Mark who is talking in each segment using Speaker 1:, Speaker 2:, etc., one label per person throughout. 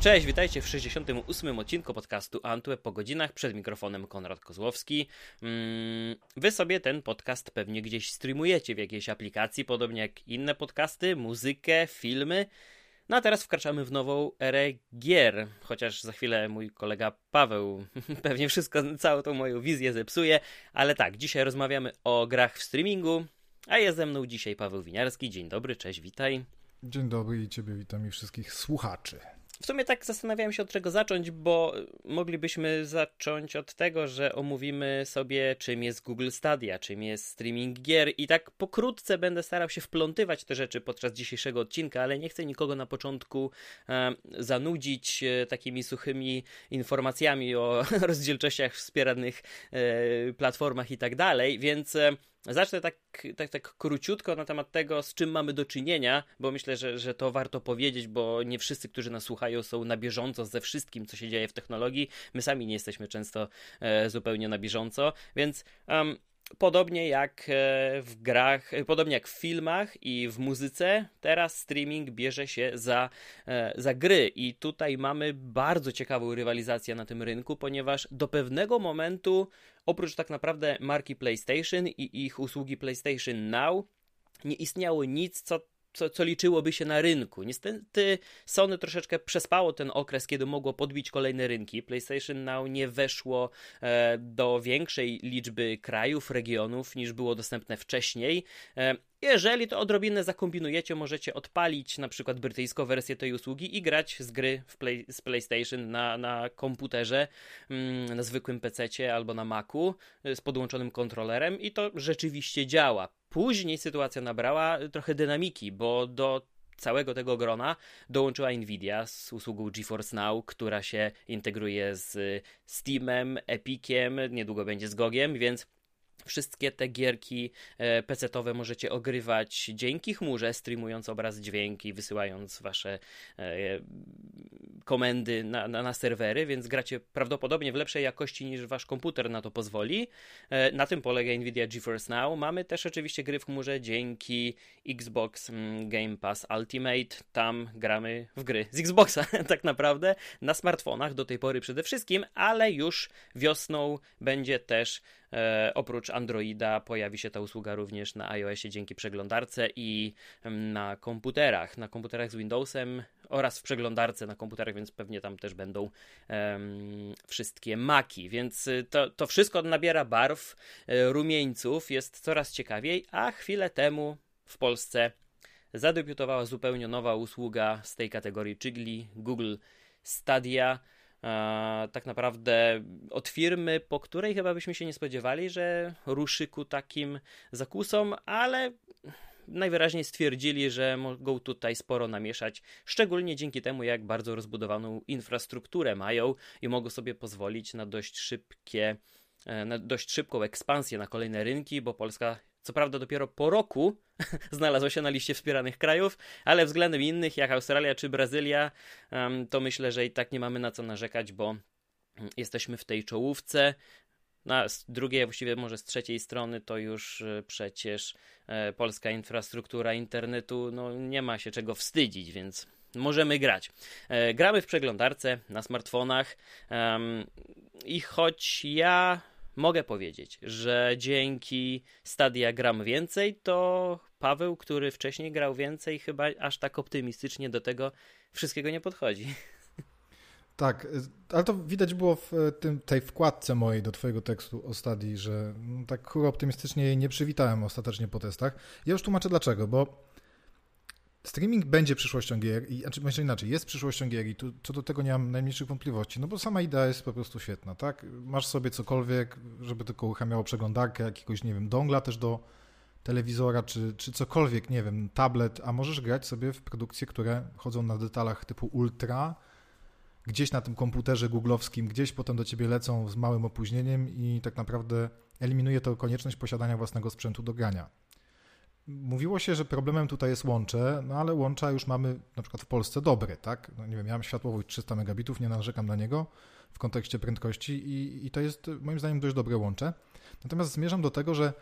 Speaker 1: Cześć, witajcie w 68. odcinku podcastu Antweb po godzinach. Przed mikrofonem Konrad Kozłowski. Mm, wy sobie ten podcast pewnie gdzieś streamujecie w jakiejś aplikacji, podobnie jak inne podcasty, muzykę, filmy. No a teraz wkraczamy w nową erę gier, chociaż za chwilę mój kolega Paweł pewnie wszystko, całą tą moją wizję zepsuje, ale tak, dzisiaj rozmawiamy o grach w streamingu, a jest ze mną dzisiaj Paweł Winiarski. Dzień dobry, cześć, witaj.
Speaker 2: Dzień dobry i ciebie witam i wszystkich słuchaczy.
Speaker 1: W sumie tak zastanawiałem się od czego zacząć, bo moglibyśmy zacząć od tego, że omówimy sobie czym jest Google Stadia, czym jest streaming gier i tak pokrótce będę starał się wplątywać te rzeczy podczas dzisiejszego odcinka, ale nie chcę nikogo na początku e, zanudzić e, takimi suchymi informacjami o rozdzielczościach wspieranych e, platformach i tak dalej, więc Zacznę tak, tak, tak króciutko na temat tego, z czym mamy do czynienia, bo myślę, że, że to warto powiedzieć, bo nie wszyscy, którzy nas słuchają, są na bieżąco ze wszystkim, co się dzieje w technologii. My sami nie jesteśmy często e, zupełnie na bieżąco, więc um, Podobnie jak e, w grach, e, podobnie jak w filmach i w muzyce, teraz streaming bierze się za, e, za gry. I tutaj mamy bardzo ciekawą rywalizację na tym rynku, ponieważ do pewnego momentu, oprócz tak naprawdę marki PlayStation i ich usługi PlayStation Now, nie istniało nic, co co, co liczyłoby się na rynku. Niestety Sony troszeczkę przespało ten okres, kiedy mogło podbić kolejne rynki. PlayStation Now nie weszło e, do większej liczby krajów, regionów niż było dostępne wcześniej. E, jeżeli to odrobinę zakombinujecie, możecie odpalić na przykład brytyjską wersję tej usługi i grać z gry play, z PlayStation na, na komputerze, mm, na zwykłym PC albo na Macu e, z podłączonym kontrolerem i to rzeczywiście działa. Później sytuacja nabrała trochę dynamiki, bo do całego tego grona dołączyła Nvidia z usługą GeForce Now, która się integruje z Steamem, Epiciem, niedługo będzie z Gogiem, więc Wszystkie te gierki e, PC-owe możecie ogrywać dzięki chmurze, streamując obraz, dźwięki, wysyłając wasze e, komendy na, na, na, serwery, więc gracie prawdopodobnie w lepszej jakości niż wasz komputer na to pozwoli. E, na tym polega Nvidia GeForce Now. Mamy też oczywiście gry w chmurze dzięki Xbox mm, Game Pass Ultimate. Tam gramy w gry z Xboxa tak naprawdę, na smartfonach do tej pory przede wszystkim, ale już wiosną będzie też E, oprócz Androida pojawi się ta usługa również na iOSie dzięki przeglądarce i na komputerach. Na komputerach z Windowsem oraz w przeglądarce na komputerach, więc pewnie tam też będą wszystkie maki. Więc y, to, to wszystko nabiera barw, e, rumieńców, jest coraz ciekawiej, a chwilę temu w Polsce zadebiutowała zupełnie nowa usługa z tej kategorii, czyli Google Stadia tak naprawdę od firmy, po której chyba byśmy się nie spodziewali, że ruszy ku takim zakusom, ale najwyraźniej stwierdzili, że mogą tutaj sporo namieszać, szczególnie dzięki temu, jak bardzo rozbudowaną infrastrukturę mają i mogą sobie pozwolić na dość szybkie, e, na dość szybką ekspansję na kolejne rynki, bo Polska co prawda dopiero po roku znalazło się na liście wspieranych krajów, ale względem innych, jak Australia czy Brazylia, to myślę, że i tak nie mamy na co narzekać, bo jesteśmy w tej czołówce. Na z drugiej, właściwie może z trzeciej strony, to już e, przecież e, polska infrastruktura internetu no, nie ma się czego wstydzić, więc możemy grać. E, gramy w przeglądarce na smartfonach i choć ja mogę powiedzieć, że dzięki Stadia gram więcej, to Paweł, który wcześniej grał więcej, chyba aż tak optymistycznie do tego wszystkiego nie podchodzi.
Speaker 2: Tak, ale to widać było w tym, tej wkładce mojej do twojego tekstu o Stadii, że no, tak optymistycznie jej nie przywitałem ostatecznie po testach. Ja już tłumaczę dlaczego, bo Streaming będzie przyszłością gier, i, znaczy może inaczej, jest przyszłością gier i tu, co do tego nie mam najmniejszych wątpliwości, no bo sama idea jest po prostu świetna, tak? Masz sobie cokolwiek, żeby tylko uruchamiało przeglądarkę, jakiegoś, nie wiem, dongla też do telewizora, czy, czy cokolwiek, nie wiem, tablet, a możesz grać sobie w produkcje, które chodzą na detalach typu ultra, gdzieś na tym komputerze googlowskim, gdzieś potem do ciebie lecą z małym opóźnieniem i tak naprawdę eliminuje to konieczność posiadania własnego sprzętu do grania. Mówiło się, że problemem tutaj jest łącze, no ale łącza już mamy na przykład w Polsce dobre, tak? No nie wiem, ja mam światłowość 300 megabitów, nie narzekam na niego w kontekście prędkości i, i to jest moim zdaniem dość dobre łącze. Natomiast zmierzam do tego, że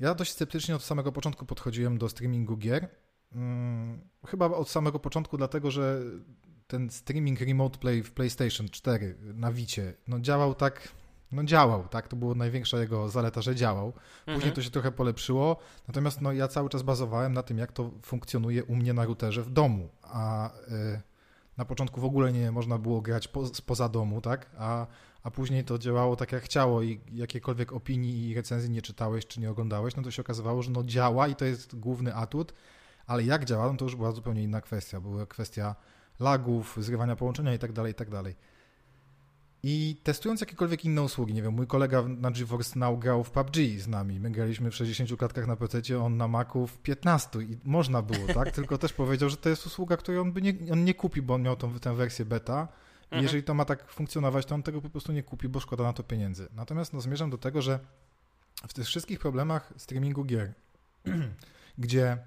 Speaker 2: ja dość sceptycznie od samego początku podchodziłem do streamingu gier. Hmm, chyba od samego początku, dlatego że ten streaming Remote Play w PlayStation 4 na Wicie, no działał tak, no działał, tak, to była największa jego zaleta, że działał. Później mhm. to się trochę polepszyło, natomiast no ja cały czas bazowałem na tym, jak to funkcjonuje u mnie na routerze w domu, a y, na początku w ogóle nie można było grać po, spoza domu, tak, a, a później to działało tak jak chciało i jakiekolwiek opinii i recenzji nie czytałeś czy nie oglądałeś, no to się okazywało, że no działa i to jest główny atut, ale jak działa, no to już była zupełnie inna kwestia. Była kwestia lagów, zrywania połączenia i tak dalej, i tak dalej. I testując jakiekolwiek inne usługi, nie wiem, mój kolega na GeForce Now grał w PUBG z nami. My graliśmy w 60 klatkach na PC, on na Macu w 15 i można było, tak? Tylko też powiedział, że to jest usługa, której on by nie, on nie kupi, bo on miał tą, tę wersję beta. I mhm. jeżeli to ma tak funkcjonować, to on tego po prostu nie kupi, bo szkoda na to pieniędzy. Natomiast no, zmierzam do tego, że w tych wszystkich problemach streamingu gier, gdzie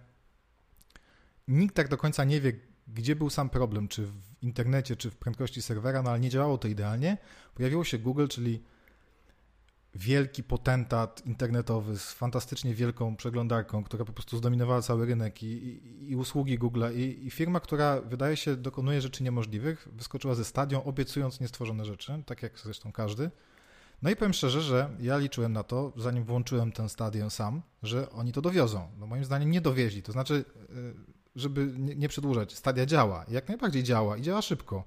Speaker 2: nikt tak do końca nie wie, gdzie był sam problem, czy w internecie, czy w prędkości serwera, no ale nie działało to idealnie. Pojawiło się Google, czyli wielki potentat internetowy z fantastycznie wielką przeglądarką, która po prostu zdominowała cały rynek i, i, i usługi Google i, i, firma, która wydaje się dokonuje rzeczy niemożliwych, wyskoczyła ze stadią, obiecując niestworzone rzeczy, tak jak zresztą każdy. No i powiem szczerze, że ja liczyłem na to, zanim włączyłem ten stadion sam, że oni to dowiozą. No moim zdaniem nie dowieźli. To znaczy, y, żeby nie przedłużać, stadia działa. Jak najbardziej działa i działa szybko.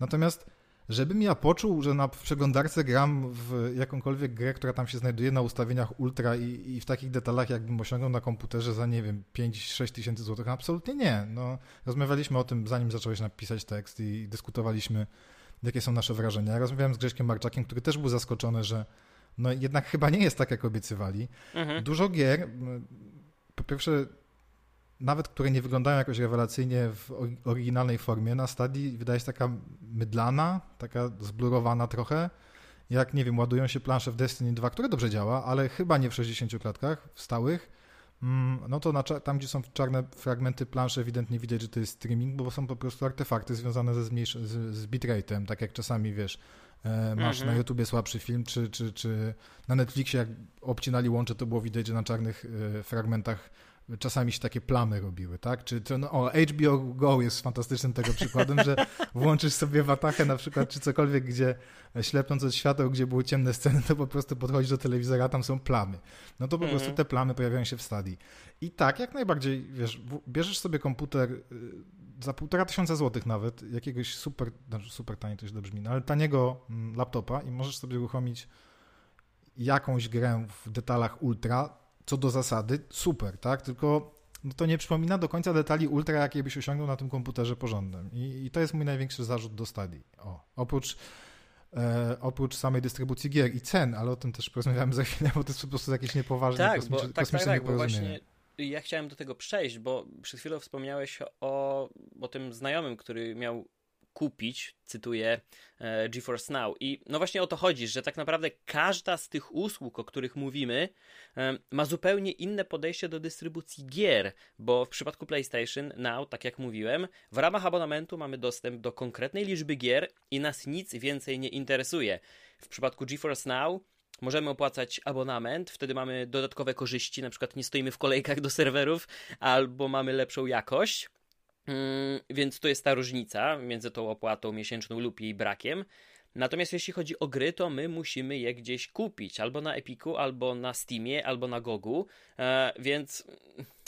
Speaker 2: Natomiast żebym ja poczuł, że na przeglądarce gram w jakąkolwiek grę, która tam się znajduje na ustawieniach ultra i, i w takich detalach, jakbym osiągnął na komputerze za, nie wiem, 5-6 tysięcy złotych, absolutnie nie. No, rozmawialiśmy o tym, zanim zacząłeś napisać tekst i dyskutowaliśmy, jakie są nasze wrażenia. Ja rozmawiałem z Grześkiem Marczakiem, który też był zaskoczony, że no jednak chyba nie jest tak, jak obiecywali. Mhm. Dużo gier, po pierwsze nawet które nie wyglądają jakoś rewelacyjnie w oryginalnej formie, na stadii wydaje się taka mydlana, taka zblurowana trochę. Jak, nie wiem, ładują się plansze w Destiny 2, które dobrze działa, ale chyba nie w 60 klatkach, w stałych, mm, no to na, tam, gdzie są czarne fragmenty planszy, ewidentnie widać, że to jest streaming, bo są po prostu artefakty związane ze zmniejsz- z, z bitrate'em, tak jak czasami, wiesz, e, masz mhm. na YouTubie słabszy film, czy, czy, czy na Netflixie, jak obcinali łącze, to było widać, że na czarnych e, fragmentach czasami się takie plamy robiły, tak? Czy to, no, o, HBO Go jest fantastycznym tego przykładem, że włączysz sobie watachę na przykład, czy cokolwiek, gdzie ślepnąc od świateł, gdzie były ciemne sceny, to po prostu podchodzisz do telewizora, a tam są plamy. No to po prostu mhm. te plamy pojawiają się w stadii. I tak, jak najbardziej, wiesz, bierzesz sobie komputer y, za półtora tysiąca złotych nawet, jakiegoś super, znaczy super tanie to źle brzmi, no ale taniego mm, laptopa i możesz sobie uruchomić jakąś grę w detalach ultra, co do zasady super, tak? Tylko no to nie przypomina do końca detali ultra, jakie byś osiągnął na tym komputerze porządnym. I, i to jest mój największy zarzut do stadii. O, oprócz, e, oprócz samej dystrybucji gier i cen, ale o tym też porozmawiamy za chwilę, bo to jest po prostu jakieś niepoważne
Speaker 1: tak, bo, tak, tak, tak, bo właśnie ja chciałem do tego przejść, bo przed chwilą wspomniałeś o, o tym znajomym, który miał kupić, cytuję e, GeForce Now. I no właśnie o to chodzi, że tak naprawdę każda z tych usług, o których mówimy, e, ma zupełnie inne podejście do dystrybucji gier, bo w przypadku PlayStation Now, tak jak mówiłem, w ramach abonamentu mamy dostęp do konkretnej liczby gier i nas nic więcej nie interesuje. W przypadku GeForce Now Możemy opłacać abonament, wtedy mamy dodatkowe korzyści, na przykład nie stoimy w kolejkach do serwerów, albo mamy lepszą jakość. Mm, więc to jest ta różnica między tą opłatą miesięczną lub jej brakiem. Natomiast jeśli chodzi o gry, to my musimy je gdzieś kupić, albo na Epiku, albo na Steamie, albo na Gogu, e, więc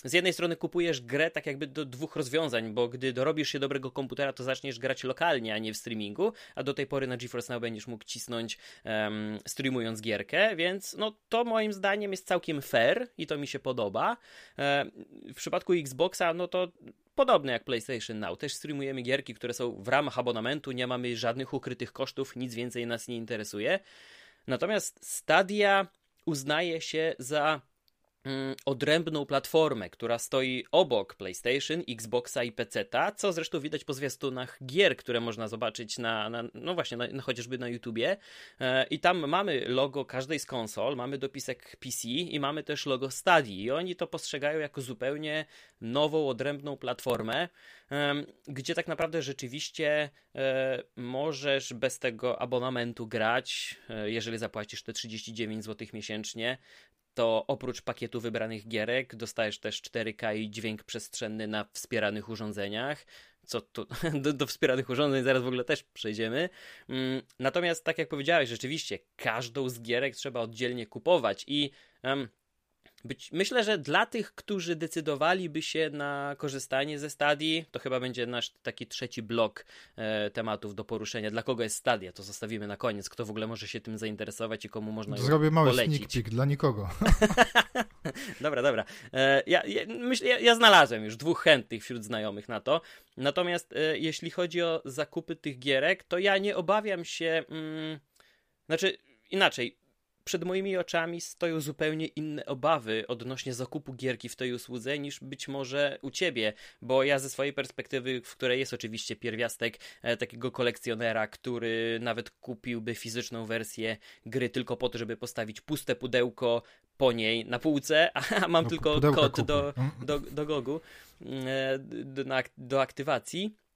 Speaker 1: z jednej strony kupujesz grę tak jakby do dwóch rozwiązań, bo gdy dorobisz się dobrego komputera, to zaczniesz grać lokalnie, a nie w streamingu, a do tej pory na GeForce Now będziesz mógł cisnąć um, streamując gierkę, więc no to moim zdaniem jest całkiem fair i to mi się podoba. E, w przypadku Xboxa, no to podobne jak PlayStation Now. Też streamujemy gierki, które są w ramach abonamentu, nie mamy żadnych ukrytych kosztów, nic więcej nas nie interesuje. Natomiast Stadia uznaje się za odrębną platformę, która stoi obok PlayStation, Xboxa i PC-ta, co zresztą widać po zwiastunach gier, które można zobaczyć na, na no właśnie, na, chociażby na YouTubie. E, I tam mamy logo każdej z konsol, mamy dopisek PC i mamy też logo Stadii. I oni to postrzegają jako zupełnie nową, odrębną platformę, gdzie tak naprawdę rzeczywiście e, możesz bez tego abonamentu grać, e, jeżeli zapłacisz te 39 zł miesięcznie, to oprócz pakietu wybranych gierek dostajesz też 4K i dźwięk przestrzenny na wspieranych urządzeniach, co tu, do, do wspieranych urządzeń zaraz w ogóle też przejdziemy. Mm, natomiast, tak jak powiedziałeś, rzeczywiście każdą z gierek trzeba oddzielnie kupować i um, być, myślę, że dla tych, którzy decydowaliby się na korzystanie ze Stadii, to chyba będzie nasz taki trzeci blok e, tematów do poruszenia. Dla kogo jest Stadia, to zostawimy na koniec. Kto w ogóle może się tym zainteresować i komu można
Speaker 2: Zrobię mały
Speaker 1: polecić.
Speaker 2: sneak peek dla nikogo.
Speaker 1: dobra, dobra. E, ja, ja, myśl, ja, ja, znalazłem już dwóch chętnych wśród znajomych na to. Natomiast e, jeśli chodzi o zakupy tych gierek, to ja nie obawiam się. Mm, znaczy, inaczej przed moimi oczami stoją zupełnie inne obawy odnośnie zakupu gierki w tej usłudze niż być może u ciebie, bo ja ze swojej perspektywy, w której jest oczywiście pierwiastek e, takiego kolekcjonera, który nawet kupiłby fizyczną wersję gry tylko po to, żeby postawić puste pudełko po niej na półce, a mam no, tylko kod do, mm. do, do Gogu e, do, do aktywacji Mm,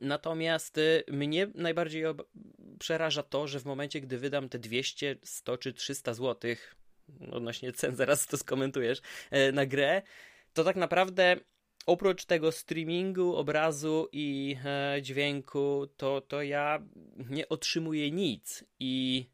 Speaker 1: natomiast y, mnie najbardziej przeraża to, że w momencie, gdy wydam te 200, 100 czy 300 zł, odnośnie cen, zaraz to skomentujesz, e, na grę, to tak naprawdę oprócz tego streamingu, obrazu i e, dźwięku, to, to ja nie otrzymuję nic. I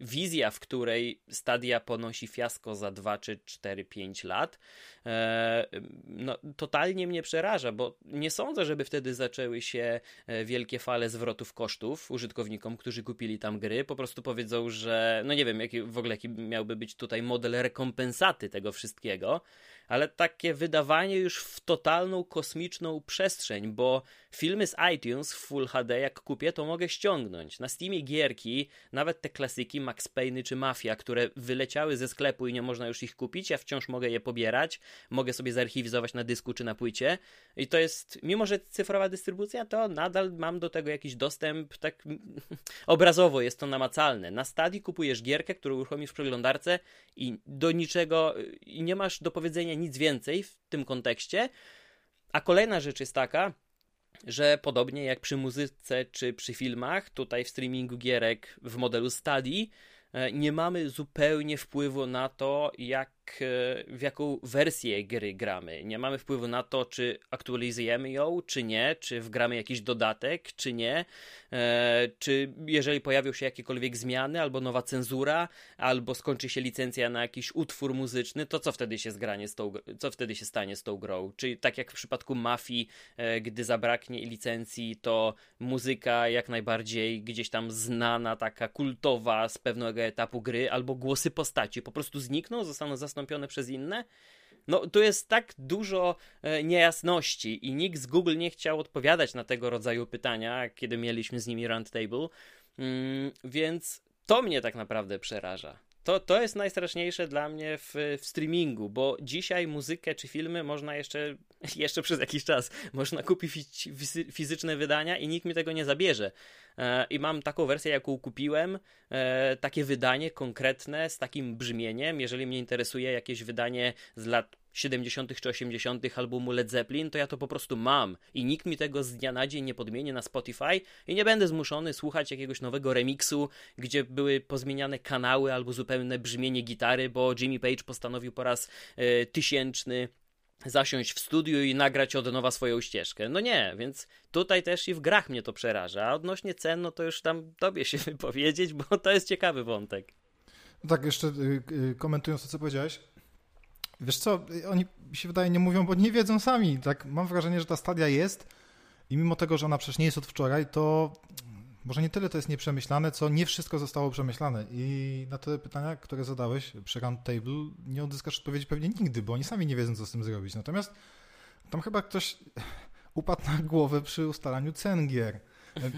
Speaker 1: wizja, w której Stadia ponosi fiasko za 2 czy 4, 5 lat, e, no, totalnie mnie przeraża, bo nie sądzę, żeby wtedy zaczęły się e, wielkie fale zwrotów kosztów użytkownikom, którzy kupili tam gry. Po prostu powiedzą, że no nie wiem, jaki, w ogóle jaki miałby być tutaj model rekompensaty tego wszystkiego ale takie wydawanie już w totalną kosmiczną przestrzeń, bo filmy z iTunes w Full HD jak kupię, to mogę ściągnąć. Na Steamie gierki, nawet te klasyki Max Payne czy Mafia, które wyleciały ze sklepu i nie można już ich kupić, ja wciąż mogę je pobierać, mogę sobie zarchiwizować na dysku czy na płycie i to jest, mimo że cyfrowa dystrybucja, to nadal mam do tego jakiś dostęp, tak obrazowo jest to namacalne. Na Stadii kupujesz gierkę, którą uruchomisz w przeglądarce i do niczego, i nie masz do powiedzenia nic więcej w tym kontekście. A kolejna rzecz jest taka, że podobnie jak przy muzyce czy przy filmach, tutaj w streamingu gierek w modelu Study, e, nie mamy zupełnie wpływu na to, jak E, w jaką wersję gry gramy. Nie mamy wpływu na to, czy aktualizujemy ją, czy nie, czy wgramy jakiś dodatek, czy nie, e, czy jeżeli pojawią się jakiekolwiek zmiany, albo nowa cenzura, albo skończy się licencja na jakiś utwór muzyczny, to co wtedy się z tą, co wtedy się stanie z tą grą? Czy tak jak w przypadku Mafii, e, gdy zabraknie licencji, to muzyka jak najbardziej gdzieś tam znana, taka kultowa z pewnego etapu gry, albo głosy postaci po prostu znikną, zostaną zastąpione zastąpione przez inne. No, tu jest tak dużo e, niejasności i nikt z Google nie chciał odpowiadać na tego rodzaju pytania, kiedy mieliśmy z nimi roundtable, mm, więc to mnie tak naprawdę przeraża. To, to jest najstraszniejsze dla mnie w, w, streamingu, bo dzisiaj muzykę czy filmy można jeszcze, jeszcze przez jakiś czas, można kupić fizyczne wydania i nikt mi tego nie zabierze. E, I mam taką wersję, jaką kupiłem, e, takie wydanie konkretne z takim brzmieniem. Jeżeli mnie interesuje jakieś wydanie z lat 70. czy 80. albumu Led Zeppelin, to ja to po prostu mam i nikt mi tego z dnia na dzień nie podmieni na Spotify i nie będę zmuszony słuchać jakiegoś nowego remiksu, gdzie były pozmieniane kanały albo zupełne brzmienie gitary, bo Jimmy Page postanowił po raz y, tysięczny zasiąść w studiu i nagrać od nowa swoją ścieżkę. No nie, więc tutaj też i w grach mnie to przeraża. A odnośnie cen, no to już tam tobie się wypowiedzieć, bo to jest ciekawy wątek.
Speaker 2: No tak, jeszcze y, y, komentując to, co powiedziałeś, wiesz co, oni się wydaje nie mówią, bo nie wiedzą sami. Tak, mam wrażenie, że ta stadia jest i mimo tego, że ona przecież nie jest od wczoraj, to może nie tyle to jest nieprzemyślane, co nie wszystko zostało przemyślane. I na te pytania, które zadałeś przy Roundtable, nie odzyskasz odpowiedzi pewnie nigdy, bo oni sami nie wiedzą, co z tym zrobić. Natomiast tam chyba ktoś upadł na głowę przy ustalaniu cen gier.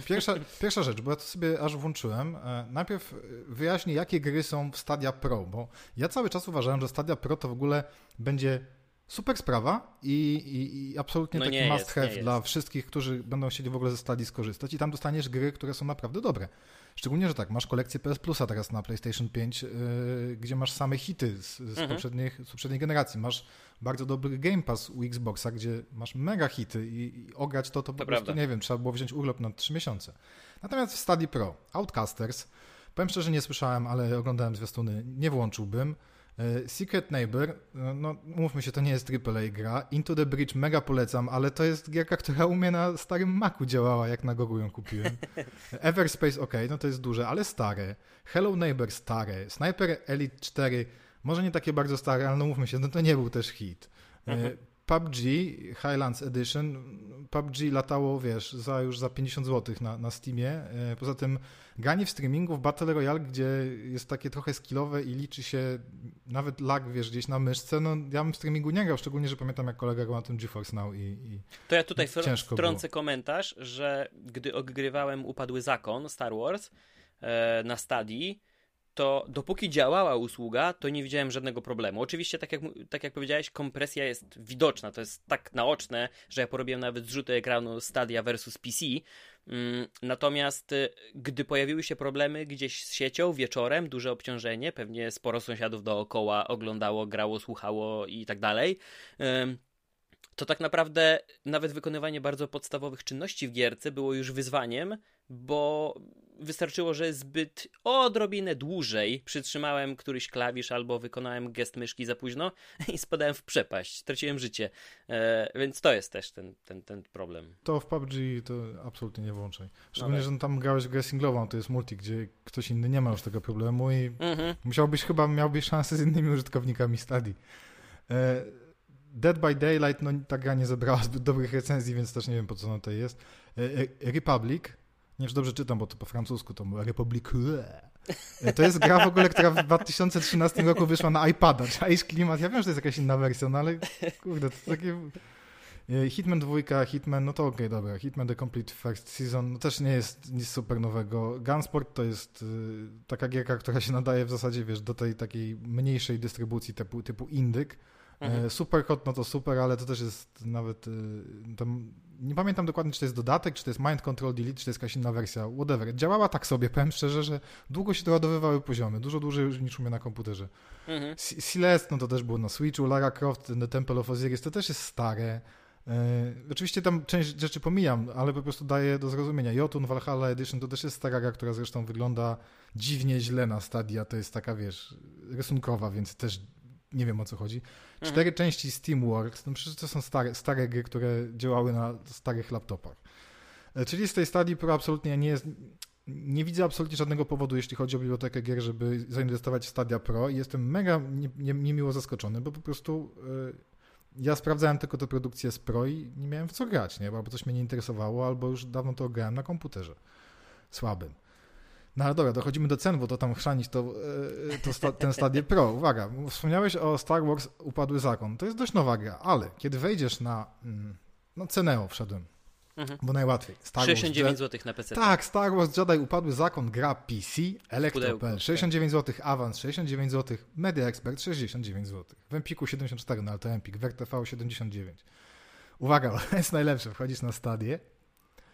Speaker 2: Pierwsza, pierwsza rzecz, bo ja to sobie aż włączyłem. E, najpierw wyjaśnię, jakie gry są w Stadia Pro, bo ja cały czas uważałem, że Stadia Pro to w ogóle będzie Super sprawa i, i, i absolutnie no taki must jest, have dla wszystkich, którzy będą chcieli w ogóle ze Stadii skorzystać i tam dostaniesz gry, które są naprawdę dobre. Szczególnie, że tak, masz kolekcję PS Plusa teraz na PlayStation 5, yy, gdzie masz same hity z, z, mhm. poprzednich, z poprzedniej generacji. Masz bardzo dobry Game Pass u Xboxa, gdzie masz mega hity i, i ograć to, to po to prostu, prawda. nie wiem, trzeba było wziąć urlop na 3 miesiące. Natomiast w Stadii Pro, Outcasters, powiem szczerze, nie słyszałem, ale oglądałem zwiastuny, nie włączyłbym. E, Secret Neighbor, no, no mówmy się, to nie jest AAA gra. Into the Bridge mega polecam, ale to jest gierka, która u mnie na starym Macu działała, jak na Gogu ją kupiłem. Everspace ok, no to jest duże, ale stare. Hello Neighbor stare. Sniper Elite 4, może nie takie bardzo stare, ale no mówmy się, no to nie był też hit. PUBG Highlands Edition, PUBG latało, wiesz, za już za 50 zł na, na Steamie. E, poza tym granie w streamingu w Battle Royale, gdzie jest takie trochę skillowe i liczy się nawet lag, wiesz, gdzieś na myszce, no ja bym w streamingu nie grał, szczególnie, że pamiętam jak kolega grał na tym GeForce Now i, i
Speaker 1: To ja tutaj fr- wtrącę było. komentarz, że gdy ogrywałem Upadły Zakon Star Wars e, na stadii, to dopóki działała usługa, to nie widziałem żadnego problemu. Oczywiście, tak jak, tak jak powiedziałeś, kompresja jest widoczna, to jest tak naoczne, że ja porobiłem nawet zrzuty ekranu Stadia versus PC. Mm, natomiast y, gdy pojawiły się problemy gdzieś z siecią wieczorem, duże obciążenie, pewnie sporo sąsiadów dookoła oglądało, grało, słuchało i tak dalej to tak naprawdę nawet wykonywanie bardzo podstawowych czynności w gierce było już wyzwaniem, bo wystarczyło, że zbyt odrobinę dłużej przytrzymałem któryś klawisz albo wykonałem gest myszki za późno i spadałem w przepaść, straciłem życie. E, więc to jest też ten, ten, ten problem.
Speaker 2: To w PUBG to absolutnie nie włączaj. Szczególnie, okay. że tam grałeś grę singlową, to jest multi, gdzie ktoś inny nie ma już tego problemu i mm-hmm. musiałbyś chyba, miałbyś szansę z innymi użytkownikami stadii. E, Dead by Daylight, no ta gra nie zebrała zbyt dobrych recenzji, więc też nie wiem po co ona tutaj jest. E, e, Republic, nie wiem, czy dobrze czytam, bo to po francusku to Republic. E, to jest gra w ogóle, która w 2013 roku wyszła na iPada. Czaisz klimat? Ja wiem, że to jest jakaś inna wersja, no ale kurde, to takie... Hitman 2, Hitman, no to okej, okay, dobra. Hitman The Complete First Season no też nie jest nic super nowego. Gunsport to jest y, taka gierka, która się nadaje w zasadzie, wiesz, do tej takiej mniejszej dystrybucji typu, typu Indyk. Mhm. E, super hot, no to super, ale to też jest nawet. Y, tam, nie pamiętam dokładnie, czy to jest dodatek, czy to jest Mind Control Delete, czy to jest jakaś inna wersja, whatever. Działała tak sobie, powiem szczerze, że długo się doładowywały poziomy, dużo dłużej niż u mnie na komputerze. Mhm. Celeste, no to też było na Switchu, Lara Croft, The Temple of Osiris, to też jest stare. E, oczywiście tam część rzeczy pomijam, ale po prostu daję do zrozumienia. Jotun Valhalla Edition to też jest stara gra, która zresztą wygląda dziwnie źle na stadia. To jest taka, wiesz, rysunkowa, więc też nie wiem o co chodzi. Mhm. Cztery mhm. części Steamworks, no przecież to są stare, stare gry, które działały na starych laptopach. E, czyli z tej stadii Pro absolutnie nie jest, nie widzę absolutnie żadnego powodu, jeśli chodzi o bibliotekę gier, żeby zainwestować w Stadia Pro i jestem mega niemiło nie, zaskoczony, bo po prostu y, ja sprawdzałem tylko te produkcje z Pro i nie miałem w co grać, nie? Bo albo coś mnie nie interesowało, albo już dawno to grałem na komputerze słabym. No ale dobra, dochodzimy do cen, bo to tam chrzanić to, e, to sta, ten Stadię Pro. Uwaga, wspomniałeś o Star Wars Upadły Zakon. To jest dość nowa gra, ale kiedy wejdziesz na mm, no Ceneo wszedłem, mhm. bo najłatwiej.
Speaker 1: Star 69 zł na PC.
Speaker 2: Tak, Star Wars Jedi Upadły Zakon, gra PC, Elektro.pl 69 zł, Avans 69 zł, Media Expert 69 zł, w Empiku 74, no ale to Empik, WerTV 79. Uwaga, to jest najlepsze, wchodzisz na Stadię,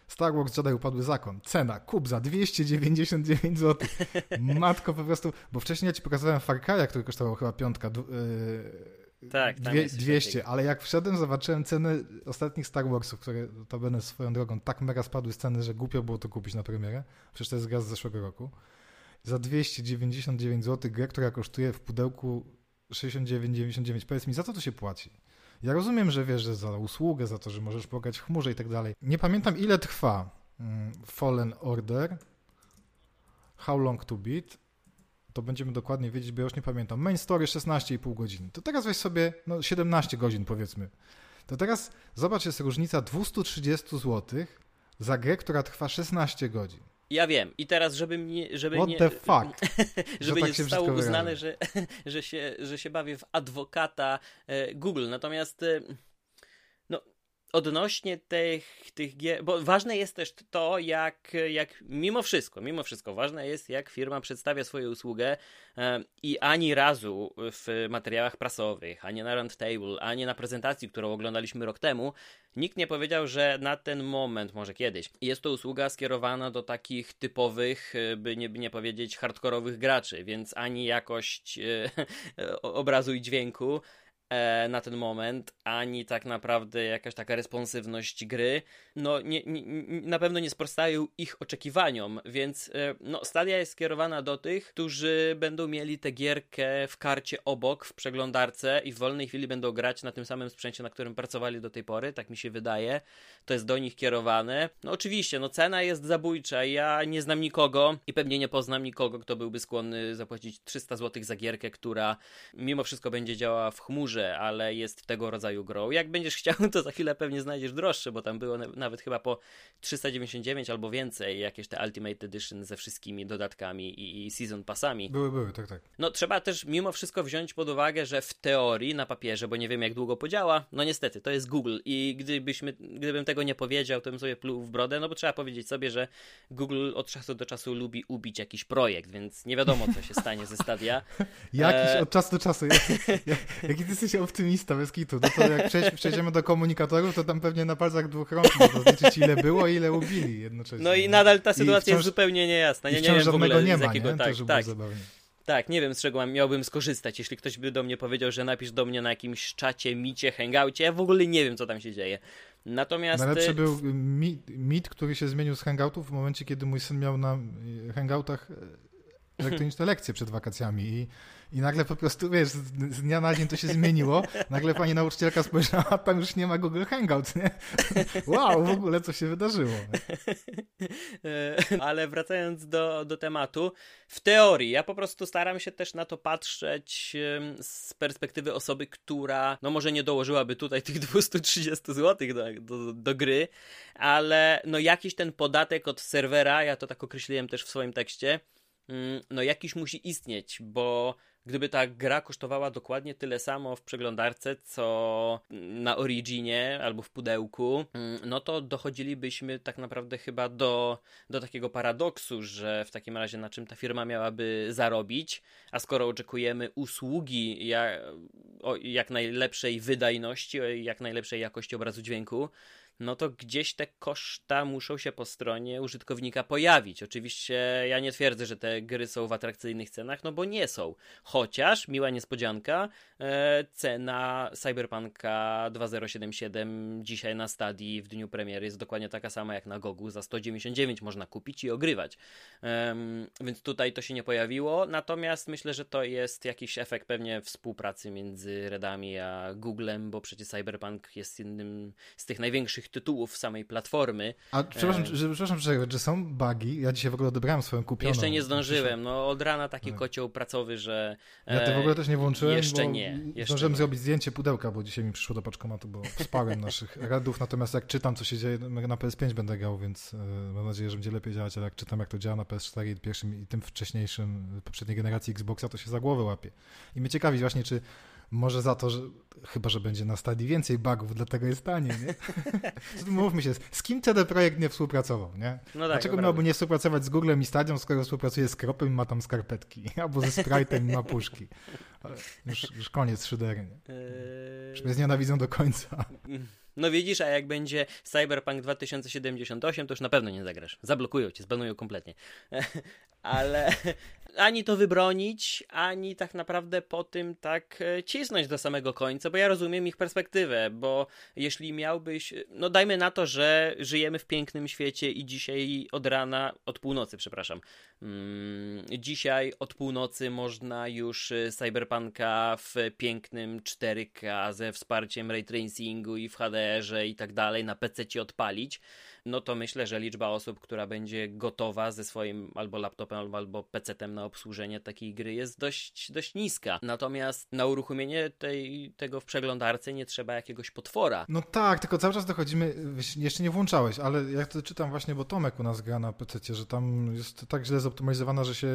Speaker 2: Star Wars Jedi Upadły Zakon. Cena, kup za 299 zł. Matko po prostu, bo wcześniej ja ci pokazałem Far Cry'a, który kosztował chyba piątka,
Speaker 1: yy, tak, dwie,
Speaker 2: 200, ale jak wszedłem, zobaczyłem ceny ostatnich Star Warsów, które to będę swoją drogą tak mega spadły z ceny, że głupio było to kupić na premierę. Przecież to jest gaz z zeszłego roku. Za 299 zł grę, która kosztuje w pudełku 69,99. Powiedz mi, za co to się płaci? Ja rozumiem, że wiesz, że za usługę, za to, że możesz pogać w chmurze i tak dalej. Nie pamiętam, ile trwa mm, Fallen Order, How Long to Beat, to będziemy dokładnie wiedzieć, bo ja już nie pamiętam. Main story 16,5 godziny. To teraz weź sobie no, 17 godzin powiedzmy. To teraz zobacz, jest różnica 230 zł za grę, która trwa 16 godzin.
Speaker 1: Ja wiem. I teraz, żeby mnie, żeby
Speaker 2: What
Speaker 1: nie,
Speaker 2: the fuck?
Speaker 1: żeby tak nie zostało uznane, że, że, się, że się bawię w adwokata e, Google. Natomiast e, odnośnie tych, tych gier, bo ważne jest też to, jak, jak mimo wszystko, mimo wszystko, ważne jest, jak firma przedstawia swoją usługę i ani razu w materiałach prasowych, ani na Roundtable, ani na prezentacji, którą oglądaliśmy rok temu, nikt nie powiedział, że na ten moment, może kiedyś, jest to usługa skierowana do takich typowych, e, by nie, by nie powiedzieć hardkorowych graczy, więc ani jakość e, obrazu i dźwięku, na ten moment, ani tak naprawdę jakaś taka responsywność gry, no nie, nie, na pewno nie sprostają ich oczekiwaniom, więc e, no, Stadia jest skierowana do tych, którzy będą mieli tę gierkę w karcie obok, w przeglądarce i w wolnej chwili będą grać na tym samym sprzęcie, na którym pracowali do tej pory, tak mi się wydaje. To jest do nich kierowane. No oczywiście, no cena jest zabójcza. Ja nie znam nikogo i pewnie nie poznam nikogo, kto byłby skłonny zapłacić 300 zł za gierkę, która mimo wszystko będzie działała w chmurze, ale jest tego rodzaju grą. Jak będziesz chciał, to za chwilę pewnie znajdziesz droższe, bo tam było nawet chyba po 399 albo więcej jakieś te Ultimate Edition ze wszystkimi dodatkami i, i season passami.
Speaker 2: Były, były, tak, tak.
Speaker 1: No trzeba też mimo wszystko wziąć pod uwagę, że w teorii, na papierze, bo nie wiem jak długo podziała, no niestety, to jest Google i gdybyśmy, gdybym tego nie powiedział, to bym sobie pluł w brodę, no bo trzeba powiedzieć sobie, że Google od czasu do czasu lubi ubić jakiś projekt, więc nie wiadomo, co się stanie ze Stadia.
Speaker 2: Jakiś e... od czasu do czasu. Jaki ty jesteś optymista, bez kitu. No to jak przejdziemy do komunikatorów, to tam pewnie na palcach dwóch rąk można zliczyć ile było i ile ubili jednocześnie.
Speaker 1: No i nadal ta sytuacja wciąż, jest zupełnie niejasna. Nie, nie wiem w ogóle
Speaker 2: nie
Speaker 1: ma, z jakiego...
Speaker 2: Nie?
Speaker 1: Tak, tak. Tak, nie wiem z czego miałbym skorzystać. Jeśli ktoś by do mnie powiedział, że napisz do mnie na jakimś czacie, micie, hangoucie, ja w ogóle nie wiem, co tam się dzieje. Natomiast...
Speaker 2: Najlepszy y, był mit, który się zmienił z hangoutów w momencie, kiedy mój syn miał na y, hangoutach y, elektroniczne lekcje przed wakacjami i i nagle po prostu, wiesz, z dnia na dzień to się zmieniło. Nagle pani nauczycielka spojrzała, a tam już nie ma Google Hangout, nie? Wow, w ogóle co się wydarzyło.
Speaker 1: Ale wracając do, do tematu, w teorii, ja po prostu staram się też na to patrzeć z perspektywy osoby, która, no może nie dołożyłaby tutaj tych 230 zł do, do, do gry, ale no jakiś ten podatek od serwera, ja to tak określiłem też w swoim tekście, no jakiś musi istnieć, bo Gdyby ta gra kosztowała dokładnie tyle samo w przeglądarce, co na Originie albo w pudełku, mm, no to dochodzilibyśmy tak naprawdę chyba do, do takiego paradoksu, że w takim razie na czym ta firma miałaby zarobić, a skoro oczekujemy usługi jak, o jak najlepszej wydajności, o jak najlepszej jakości obrazu dźwięku, no to gdzieś te koszta muszą się po stronie użytkownika pojawić. Oczywiście ja nie twierdzę, że te gry są w atrakcyjnych cenach, no bo nie są. Chociaż, miła niespodzianka, e, cena Cyberpunka 2077 dzisiaj na stadii w dniu premiery jest dokładnie taka sama jak na Gogu. Za 199 można kupić i ogrywać. E, więc tutaj to się nie pojawiło. Natomiast myślę, że to jest jakiś efekt pewnie współpracy między Redami a Googlem, bo przecież Cyberpunk jest jednym z tych największych najlepszych tytułów samej platformy.
Speaker 2: A przepraszam, e... że, przepraszam że, że są bugi? Ja dzisiaj w ogóle odebrałem swoją kupioną.
Speaker 1: Jeszcze nie zdążyłem. No od rana taki tak. kocioł pracowy, że...
Speaker 2: Ja to w ogóle też nie włączyłem,
Speaker 1: Jeszcze nie. Jeszcze
Speaker 2: zdążyłem
Speaker 1: nie.
Speaker 2: zrobić zdjęcie pudełka, bo dzisiaj mi przyszło do paczkomatu, bo wsparłem naszych radów, natomiast jak czytam, co się dzieje, na PS5 będę grał, więc e, mam nadzieję, że będzie lepiej działać, ale jak czytam, jak to działa na PS4 i pierwszym i tym wcześniejszym, poprzedniej generacji Xboxa, to się za głowę łapie. I mnie ciekawi właśnie, czy może za to, że chyba, że będzie na stadii więcej bugów, dlatego jest tanie, nie? Mówmy się, z kim CD Projekt nie współpracował, nie? No tak, Dlaczego miałby nie współpracować z Googlem i Stadią, skoro współpracuje z Kropem i ma tam skarpetki, albo ze Sprite'em i ma puszki. Już, już koniec szydery, nie? Już mnie znienawidzą do końca.
Speaker 1: No widzisz, a jak będzie Cyberpunk 2078, to już na pewno nie zagrasz. Zablokują cię, zbanują kompletnie. Ale ani to wybronić, ani tak naprawdę po tym tak e, cisnąć do samego końca, bo ja rozumiem ich perspektywę, bo jeśli miałbyś, no dajmy na to, że żyjemy w pięknym świecie i dzisiaj od rana, od północy, przepraszam, mm, dzisiaj od północy można już e, Cyberpunka w pięknym 4K ze wsparciem ray tracingu i w HDR-ze i tak dalej na PC odpalić no to myślę, że liczba osób, która będzie gotowa ze swoim albo laptopem, albo PC-tem na obsłużenie takiej gry jest dość, dość niska. Natomiast na uruchomienie tej, tego w przeglądarce nie trzeba jakiegoś potwora.
Speaker 2: No tak, tylko cały czas dochodzimy, jeszcze nie włączałeś, ale jak to czytam właśnie, bo Tomek u nas gra na PC, że tam jest tak źle zoptymalizowana, że się...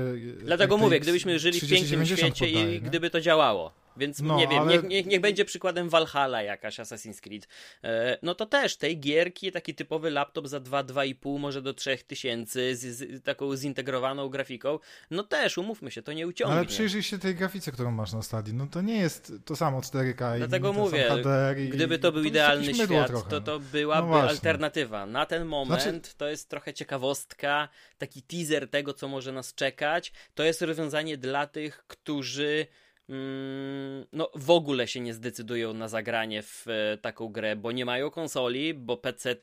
Speaker 1: Dlatego mówię, gdybyśmy żyli w pięknym świecie i nie? gdyby to działało. Więc no, nie wiem, ale... niech, niech, niech, będzie przykładem Valhalla jakaś Assassin's Creed. E, no to też tej gierki, taki typowy laptop za 2-2,5, może do 3000 z, z taką zintegrowaną grafiką, no też, umówmy się, to nie uciągnie.
Speaker 2: Ale przyjrzyj się tej grafice, którą masz na stadii, no to nie jest to samo 4K
Speaker 1: Dlatego mówię, i, gdyby to był to idealny świat, to to byłaby no alternatywa. Na ten moment znaczy... to jest trochę ciekawostka, taki teaser tego, co może nas czekać. To jest rozwiązanie dla tych, którzy no, w ogóle się nie zdecydują na zagranie w e, taką grę, bo nie mają konsoli, bo PC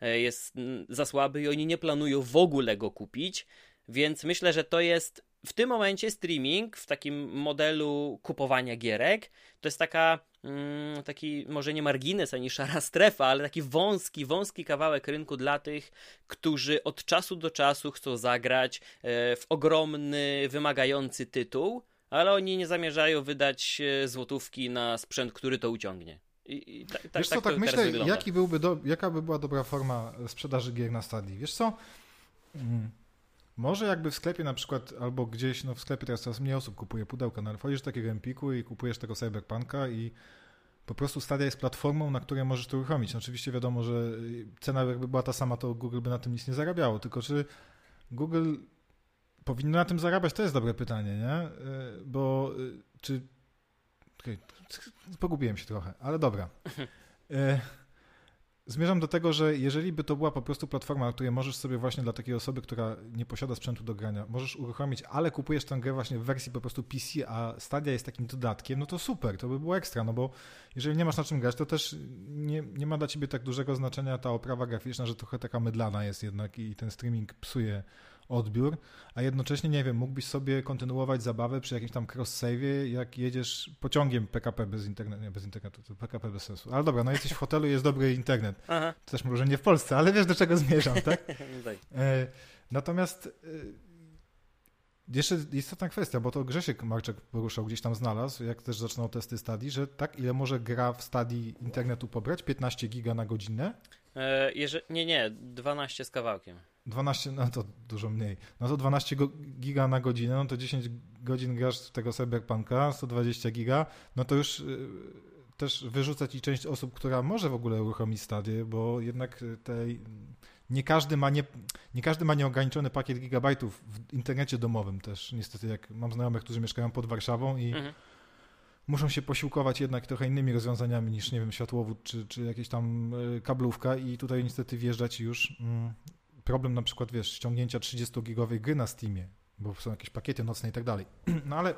Speaker 1: e, jest mm, za słaby i oni nie planują w ogóle go kupić. Więc myślę, że to jest w tym momencie streaming w takim modelu kupowania gierek to jest taka mm, taki może nie margines ani szara strefa, ale taki wąski, wąski kawałek rynku dla tych, którzy od czasu do czasu chcą zagrać e, w ogromny, wymagający tytuł, ale oni nie zamierzają wydać e, złotówki na sprzęt, który to uciągnie.
Speaker 2: I, i ta, ta, Wiesz co, tak, tak myślę, jaki byłby do, jaka by była dobra forma sprzedaży gier na stadii. Wiesz co, mm. Może jakby w sklepie na przykład, albo gdzieś, no w sklepie teraz coraz mniej osób kupuje pudełka, no ale wchodzisz do takiego Empiku i kupujesz tego Cyberpunka i po prostu Stadia jest platformą, na której możesz to uruchomić. No oczywiście wiadomo, że cena jakby była ta sama, to Google by na tym nic nie zarabiało, tylko czy Google powinno na tym zarabiać, to jest dobre pytanie, nie? E, bo e, czy... Pogubiłem się trochę, ale dobra. E, Zmierzam do tego, że jeżeli by to była po prostu platforma, której możesz sobie właśnie dla takiej osoby, która nie posiada sprzętu do grania, możesz uruchomić, ale kupujesz tę grę właśnie w wersji po prostu PC, a Stadia jest takim dodatkiem, no to super, to by było ekstra, no bo jeżeli nie masz na czym grać, to też nie, nie ma dla ciebie tak dużego znaczenia ta oprawa graficzna, że trochę taka mydlana jest jednak i ten streaming psuje odbiór, a jednocześnie, nie wiem, mógłbyś sobie kontynuować zabawę przy jakimś tam cross-save'ie, jak jedziesz pociągiem PKP bez internetu, nie, bez internetu, to PKP bez sensu. Ale dobra, no jesteś w hotelu, jest dobry internet. Aha. Też może nie w Polsce, ale wiesz, do czego zmierzam, tak? tak. e, natomiast e, jeszcze istotna kwestia, bo to Grzesiek Marczek poruszał, gdzieś tam znalazł, jak też zaczynał testy stadii, że tak, ile może gra w stadii internetu pobrać? 15 giga na godzinę?
Speaker 1: E, jeżeli, nie, nie, 12 z kawałkiem.
Speaker 2: 12, no to dużo mniej. No to 12 giga na godzinę, no to 10 godzin grasz w tego Cyberpunka, 120 giga, no to już y, też wyrzucać ci część osób, która może w ogóle uruchomić stadię, bo jednak tej, nie każdy ma nie, nie każdy ma nieograniczony pakiet gigabajtów w internecie domowym też. Niestety, jak mam znajomych, którzy mieszkają pod Warszawą i mhm. muszą się posiłkować jednak trochę innymi rozwiązaniami niż, nie wiem, światłowód czy, czy jakieś tam y, kablówka i tutaj niestety wjeżdżać już mm, problem na przykład, wiesz, ściągnięcia 30-gigowej gry na Steamie, bo są jakieś pakiety nocne i tak dalej. No ale,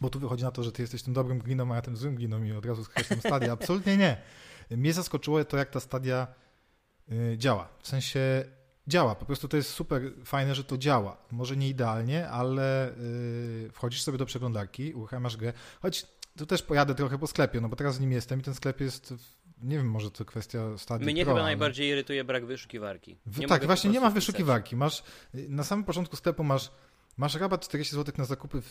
Speaker 2: bo tu wychodzi na to, że ty jesteś tym dobrym gliną, a ja tym złym gliną i od razu skreślam stadia. Absolutnie nie. Mnie zaskoczyło to, jak ta stadia y, działa. W sensie działa. Po prostu to jest super fajne, że to działa. Może nie idealnie, ale y, wchodzisz sobie do przeglądarki, uruchamiasz grę, choć tu też pojadę trochę po sklepie, no bo teraz w nim jestem i ten sklep jest nie wiem, może to kwestia stadii
Speaker 1: Mnie
Speaker 2: Pro,
Speaker 1: chyba ale... najbardziej irytuje brak wyszukiwarki.
Speaker 2: Nie tak, właśnie nie ma wyszukiwarki. Masz, na samym początku sklepu masz Masz rabat 40 zł na zakupy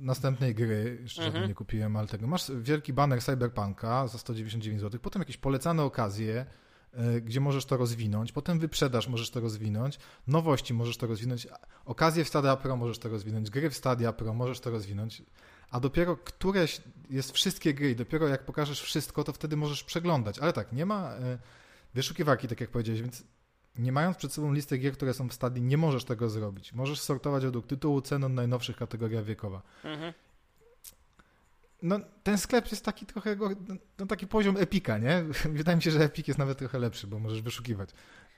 Speaker 2: następnej gry, jeszcze mhm. nie kupiłem, ale tego. Masz wielki banner Cyberpunka za 199 zł, potem jakieś polecane okazje, e, gdzie możesz to rozwinąć, potem wyprzedaż możesz to rozwinąć, nowości możesz to rozwinąć, okazje w Stadia Pro możesz to rozwinąć, gry w Stadia Pro możesz to rozwinąć a dopiero któreś jest wszystkie gry i dopiero jak pokażesz wszystko, to wtedy możesz przeglądać. Ale tak, nie ma e, wyszukiwarki, tak jak powiedziałeś, więc nie mając przed sobą listy gier, które są w stadii, nie możesz tego zrobić. Możesz sortować według tytułu, ceny, najnowszych kategoria wiekowa. Mhm. No, ten sklep jest taki trochę, no, taki poziom Epika, nie? Wydaje mi się, że Epic jest nawet trochę lepszy, bo możesz wyszukiwać.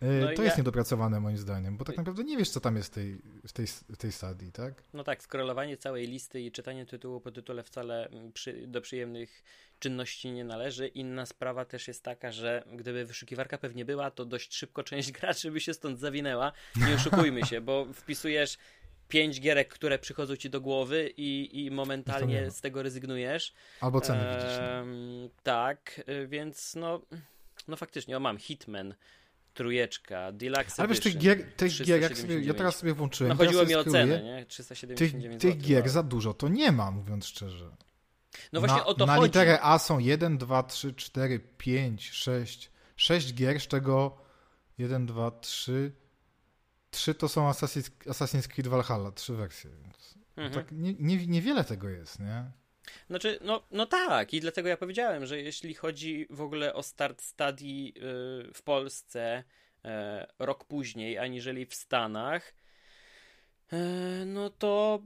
Speaker 2: No to jest niedopracowane moim zdaniem, bo tak naprawdę nie wiesz, co tam jest w tej, w tej, w tej stadii, tak?
Speaker 1: No tak, skrelowanie całej listy i czytanie tytułu po tytule wcale mm, przy, do przyjemnych czynności nie należy. Inna sprawa też jest taka, że gdyby wyszukiwarka pewnie była, to dość szybko część graczy by się stąd zawinęła. Nie oszukujmy się, bo wpisujesz pięć gierek, które przychodzą ci do głowy i, i momentalnie z tego rezygnujesz.
Speaker 2: Albo ceny ehm, widzisz.
Speaker 1: Tak, y, więc no, no faktycznie, o mam Hitman, trójeczka, Deluxe
Speaker 2: Ale wiesz, tych gier, tych gier jak sobie, ja teraz sobie włączyłem. No
Speaker 1: chodziło mi o cenę, nie?
Speaker 2: 379 Tych, tych gier za dużo to nie ma, mówiąc szczerze.
Speaker 1: No właśnie
Speaker 2: na,
Speaker 1: o to
Speaker 2: na
Speaker 1: chodzi.
Speaker 2: Na literę A są 1, 2, 3, 4, 5, 6, 6 gier, z czego 1, 2, 3, 3 to są Assassin's, Assassin's Creed Valhalla, trzy wersje. Więc mhm. tak nie, nie, niewiele tego jest, nie?
Speaker 1: Znaczy, no, no tak, i dlatego ja powiedziałem, że jeśli chodzi w ogóle o start stadii w Polsce e, rok później, aniżeli w Stanach, no to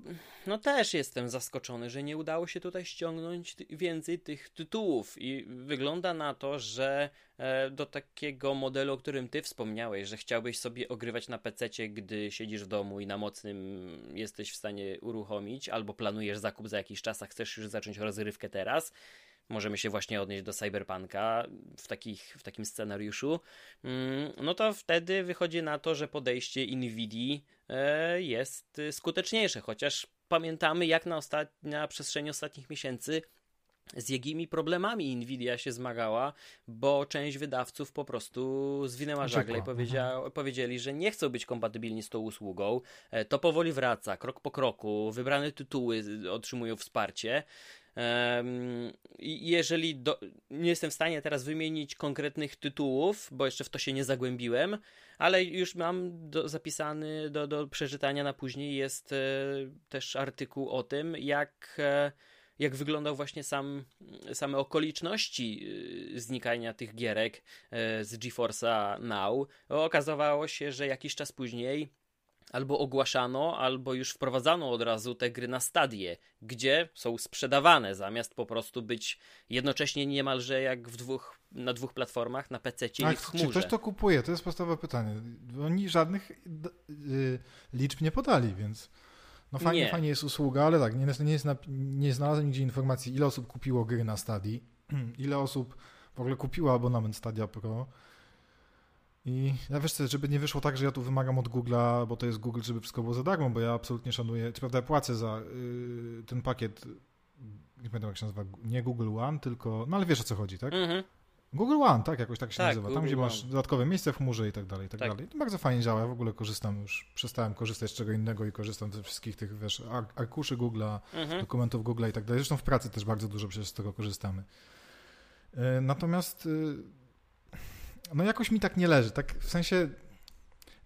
Speaker 1: no też jestem zaskoczony, że nie udało się tutaj ściągnąć więcej tych tytułów. I wygląda na to, że e, do takiego modelu, o którym ty wspomniałeś, że chciałbyś sobie ogrywać na PC, gdy siedzisz w domu i na mocnym jesteś w stanie uruchomić, albo planujesz zakup za jakiś czas, a chcesz już zacząć rozrywkę teraz, możemy się właśnie odnieść do Cyberpunka w, takich, w takim scenariuszu, mm, no to wtedy wychodzi na to, że podejście Nvidia e, jest skuteczniejsze, chociaż pamiętamy jak na, ostat... na przestrzeni ostatnich miesięcy z jakimi problemami Nvidia się zmagała, bo część wydawców po prostu zwinęła żagle i powiedział, powiedzieli, że nie chcą być kompatybilni z tą usługą. E, to powoli wraca, krok po kroku, wybrane tytuły otrzymują wsparcie. Jeżeli do, nie jestem w stanie teraz wymienić konkretnych tytułów, bo jeszcze w to się nie zagłębiłem, ale już mam do, zapisany do, do przeczytania na później jest e, też artykuł o tym, jak, e, jak wyglądał właśnie sam, same okoliczności e, znikania tych gierek z GeForce'a Now. Okazało się, że jakiś czas później albo ogłaszano, albo już wprowadzano od razu te gry na stadie, gdzie są sprzedawane, zamiast po prostu być jednocześnie niemalże jak w dwóch, na dwóch platformach, na PC i w chmurze.
Speaker 2: Czy ktoś to kupuje? To jest podstawowe pytanie. Oni żadnych yy, liczb nie podali, więc no fajnie, nie. fajnie jest usługa, ale tak, nie, nie, jest nie znalazłem nigdzie informacji, ile osób kupiło gry na stadii, ile osób w ogóle kupiło abonament Stadia Pro, i ja wiesz co, żeby nie wyszło tak, że ja tu wymagam od Google'a, bo to jest Google, żeby wszystko było za darmo, bo ja absolutnie szanuję, czy prawda, ja płacę za y, ten pakiet, nie pamiętam jak się nazywa, nie Google One, tylko, no ale wiesz o co chodzi, tak? Mhm. Google One, tak, jakoś tak się tak, nazywa. Tam, Google gdzie masz One. dodatkowe miejsce w chmurze i tak dalej, i tak, tak. dalej. To bardzo fajnie działa, ja w ogóle korzystam już, przestałem korzystać z czego innego i korzystam ze wszystkich tych, wiesz, arkuszy Google'a, mhm. dokumentów Google'a i tak dalej. Zresztą w pracy też bardzo dużo przecież z tego korzystamy. Y, natomiast y, no jakoś mi tak nie leży. Tak w sensie,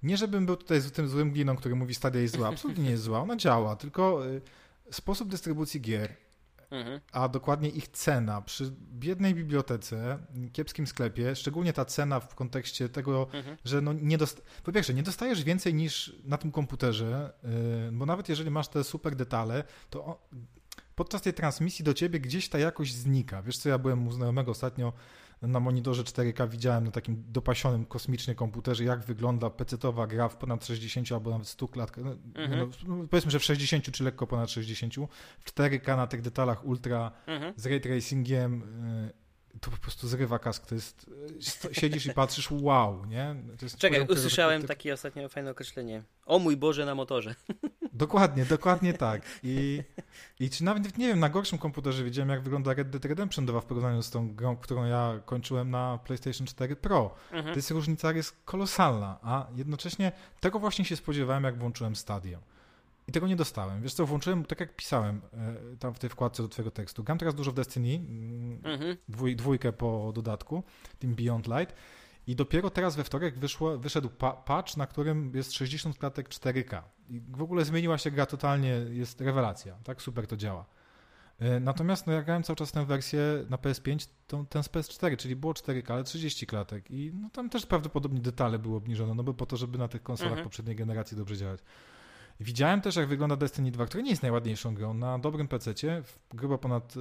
Speaker 2: nie żebym był tutaj z tym złym gliną, który mówi Stadia jest zła. Absolutnie nie jest zła, ona działa, tylko y, sposób dystrybucji gier, mhm. a dokładnie ich cena przy biednej bibliotece, kiepskim sklepie, szczególnie ta cena w kontekście tego, mhm. że no nie dost... po pierwsze, nie dostajesz więcej niż na tym komputerze, y, bo nawet jeżeli masz te super detale, to podczas tej transmisji do ciebie gdzieś ta jakość znika. Wiesz co, ja byłem u znajomego ostatnio na monitorze 4K widziałem na takim dopasionym kosmicznie komputerze, jak wygląda PC-towa gra w ponad 60 albo nawet 100 klatkach. No, mhm. no, powiedzmy, że w 60 czy lekko ponad 60. W 4K na tych detalach ultra mhm. z ray tracingiem y, to po prostu zrywa kask. To jest, siedzisz i patrzysz, wow, nie?
Speaker 1: Czekaj, usłyszałem takie ostatnio fajne określenie. O mój Boże na motorze.
Speaker 2: Dokładnie, dokładnie tak. I, I czy nawet, nie wiem, na gorszym komputerze widziałem, jak wygląda Red Dead Redemption 2 w porównaniu z tą grą, którą ja kończyłem na PlayStation 4 Pro. Mhm. To jest różnica jest kolosalna, a jednocześnie tego właśnie się spodziewałem, jak włączyłem Stadia. I tego nie dostałem. Wiesz co, włączyłem, tak jak pisałem e, tam w tej wkładce do twojego tekstu. Gram teraz dużo w Destiny, mm, mhm. dwój, dwójkę po dodatku, tym Beyond Light. I dopiero teraz we wtorek wyszło, wyszedł pa patch, na którym jest 60 klatek 4K. I w ogóle zmieniła się gra totalnie, jest rewelacja. Tak super to działa. E, natomiast no, ja grałem cały czas tę wersję na PS5, tą, tę z PS4, czyli było 4K, ale 30 klatek. I no, tam też prawdopodobnie detale były obniżone, no bo po to, żeby na tych konsolach mhm. poprzedniej generacji dobrze działać. Widziałem też, jak wygląda Destiny 2, które nie jest najładniejszą grą, na dobrym PC, w grubo ponad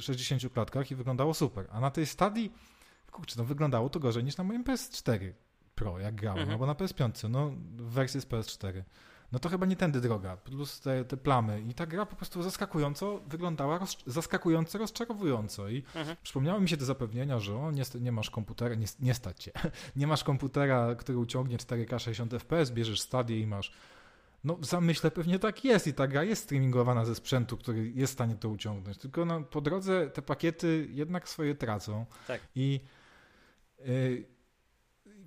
Speaker 2: 60 e, klatkach i wyglądało super. A na tej stadii, kurczę, no wyglądało to gorzej niż na moim PS4 Pro, jak grałem, mhm. albo na PS5, no w wersji z PS4. No to chyba nie tędy droga, plus te, te plamy. I ta gra po prostu zaskakująco wyglądała, roz, zaskakująco rozczarowująco. I mhm. przypomniały mi się te zapewnienia, że o, nie, nie masz komputera, nie, nie stać cię, nie masz komputera, który uciągnie 4K 60 FPS, bierzesz stadię i masz no w zamyśle pewnie tak jest i ta gra jest streamingowana ze sprzętu, który jest w stanie to uciągnąć. Tylko no, po drodze te pakiety jednak swoje tracą. Tak. I yy,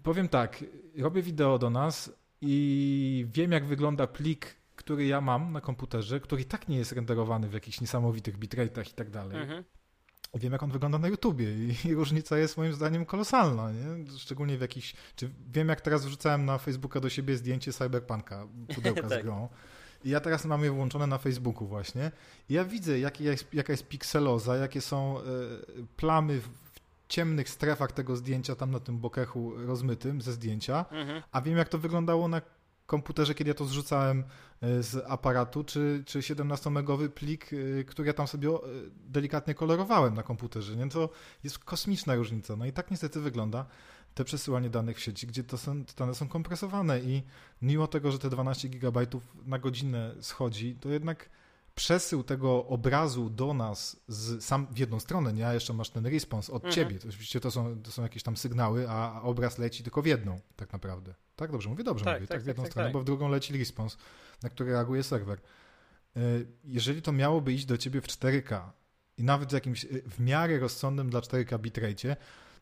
Speaker 2: powiem tak, robię wideo do nas i wiem jak wygląda plik, który ja mam na komputerze, który tak nie jest renderowany w jakichś niesamowitych bitrate'ach i tak dalej. Mhm. Wiem, jak on wygląda na YouTubie i, różnica jest moim zdaniem kolosalna, nie? Szczególnie w jakichś... Czy wiem, jak teraz wrzucałem na Facebooka do siebie zdjęcie Cyberpunka, pudełka tak. z grą. I ja teraz mam je włączone na Facebooku właśnie. I ja widzę, jaka jest, jaka jest pikseloza, jakie są y, plamy w ciemnych strefach tego zdjęcia, tam na tym bokechu rozmytym ze zdjęcia, mhm. a wiem, jak to wyglądało na komputerze, kiedy ja to zrzucałem e, z aparatu, czy, czy 17-megowy plik, e, który ja tam sobie e, delikatnie kolorowałem na komputerze. Nie? To jest kosmiczna różnica. No i tak niestety wygląda te przesyłanie danych w sieci, gdzie to są, te dane są kompresowane i mimo tego, że te 12 GB na godzinę schodzi, to jednak przesył tego obrazu do nas z, sam w jedną stronę, nie? A jeszcze masz ten respons od mhm. ciebie. To oczywiście to są, to są jakieś tam sygnały, a obraz leci tylko w jedną tak naprawdę. Tak dobrze mówię? Dobrze tak, mówię. Tak, tak w jedną tak, stronę, tak. bo w drugą leci respons, na który reaguje serwer. E, jeżeli to miałoby iść do ciebie w 4K i nawet w jakimś e, w miarę rozsądnym dla 4K bitrate,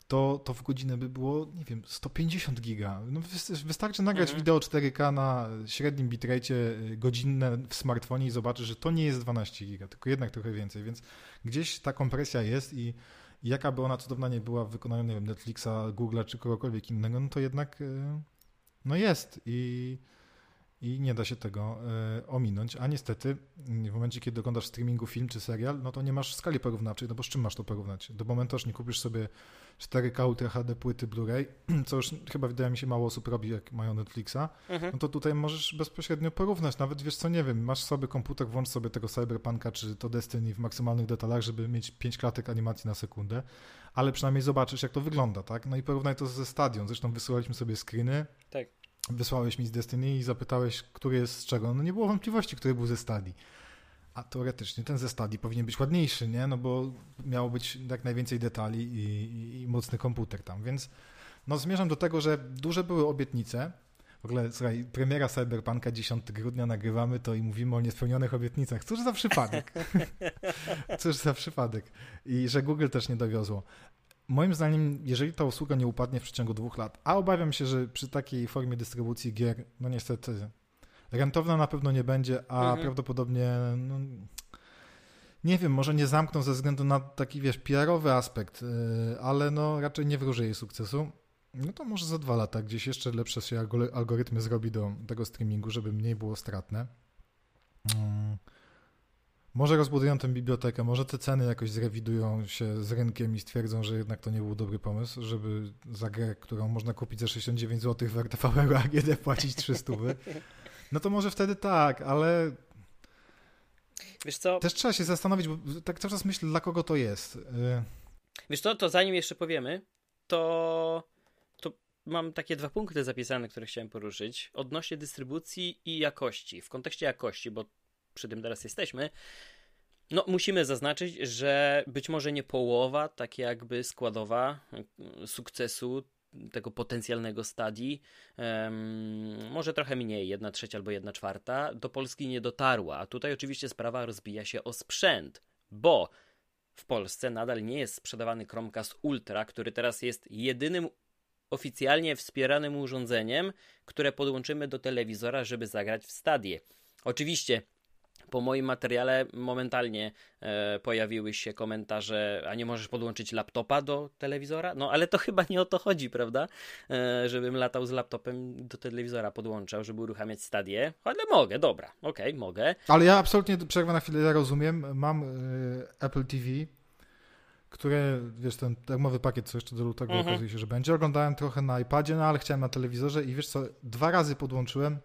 Speaker 2: to, to w godzinę by było, nie wiem, 150 giga. No wystarczy nagrać mhm. wideo 4K na średnim bitrate y, godzinne w smartfonie i zobaczysz, że to nie jest 12 giga, tylko jednak trochę więcej, więc gdzieś ta kompresja jest i, jaka by ona cudowna nie była w wykonaniu, nie wiem, Netflixa, Google'a czy kogokolwiek innego, no to jednak y, no jest i i nie da się tego y, ominąć. A niestety, w momencie, kiedy oglądasz streamingu film czy serial, no to nie masz skali porównawczej, no bo z czym masz to porównać? Do momentu, aż nie kupisz sobie 4K Ultra HD płyty Blu-ray, co już chyba wydaje mi się mało osób robi, jak mają Netflixa, mhm. no to tutaj możesz bezpośrednio porównać. Nawet wiesz co, nie wiem, masz sobie komputer, włącz sobie tego Cyberpunka czy to Destiny w maksymalnych detalach, żeby mieć 5 klatek animacji na sekundę, ale przynajmniej zobaczysz, jak to wygląda, tak? No i porównaj to ze Stadion. Zresztą wysyłaliśmy sobie screeny.
Speaker 1: Tak.
Speaker 2: Wysłałeś mi z Destiny i zapytałeś, który jest z czego. No nie było wątpliwości, który był ze Stadii a teoretycznie ten ze stadii powinien być ładniejszy, nie? No bo miało być jak najwięcej detali i, i, i, mocny komputer tam, więc no zmierzam do tego, że duże były obietnice. W ogóle, słuchaj, premiera Cyberpunka 10 grudnia nagrywamy to i mówimy o niespełnionych obietnicach. Cóż za przypadek. Cóż za przypadek. I że Google też nie dowiozło. Moim zdaniem, jeżeli ta usługa nie upadnie w przeciągu dwóch lat, a obawiam się, że przy takiej formie dystrybucji gier, no niestety Rentowna na pewno nie będzie, a mhm. prawdopodobnie no, nie wiem, może nie zamkną ze względu na taki, wiesz, PR-owy aspekt, yy, ale no raczej nie wróży jej sukcesu. No to może za dwa lata gdzieś jeszcze lepsze się algorytmy zrobi do tego streamingu, żeby mniej było stratne. Hmm. Może rozbudują tę bibliotekę, może te ceny jakoś zrewidują się z rynkiem i stwierdzą, że jednak to nie był dobry pomysł, żeby za grę, którą można kupić za 69 zł w RTV AGD płacić 300. No to może wtedy tak, ale
Speaker 1: Wiesz co?
Speaker 2: Też trzeba się zastanowić, bo tak cały czas myślę, dla kogo to jest. Y,
Speaker 1: Wiesz co, to zanim jeszcze powiemy, to, to mam takie dwa punkty zapisane, które chciałem poruszyć. Odnośnie dystrybucji i jakości. W kontekście jakości, bo przy tym teraz jesteśmy. No, musimy zaznaczyć, że być może nie połowa, tak jakby składowa y, sukcesu tego potencjalnego stadii, um, może trochę mniej, jedna trzecia albo jedna czwarta, do Polski nie dotarła. A tutaj oczywiście sprawa rozbija się o sprzęt, bo w Polsce nadal nie jest sprzedawany Chromecast Ultra, który teraz jest jedynym oficjalnie wspieranym urządzeniem, które podłączymy do telewizora, żeby zagrać w stadie. Oczywiście po moim materiale momentalnie e, pojawiły się komentarze, a nie możesz podłączyć laptopa do telewizora? No ale to chyba nie o to chodzi, prawda? E, żebym latał z laptopem do telewizora podłączał, żeby uruchamiać stadię. Ale mogę, dobra, okej, okay, mogę.
Speaker 2: Ale ja absolutnie, przerwę na chwilę, ja rozumiem. Mam y, Apple TV, które, wiesz, ten darmowy pakiet, co jeszcze do lutego mhm. okazuje się, że będzie. Oglądałem trochę na iPadzie, no ale chciałem na telewizorze i wiesz co, dwa razy podłączyłem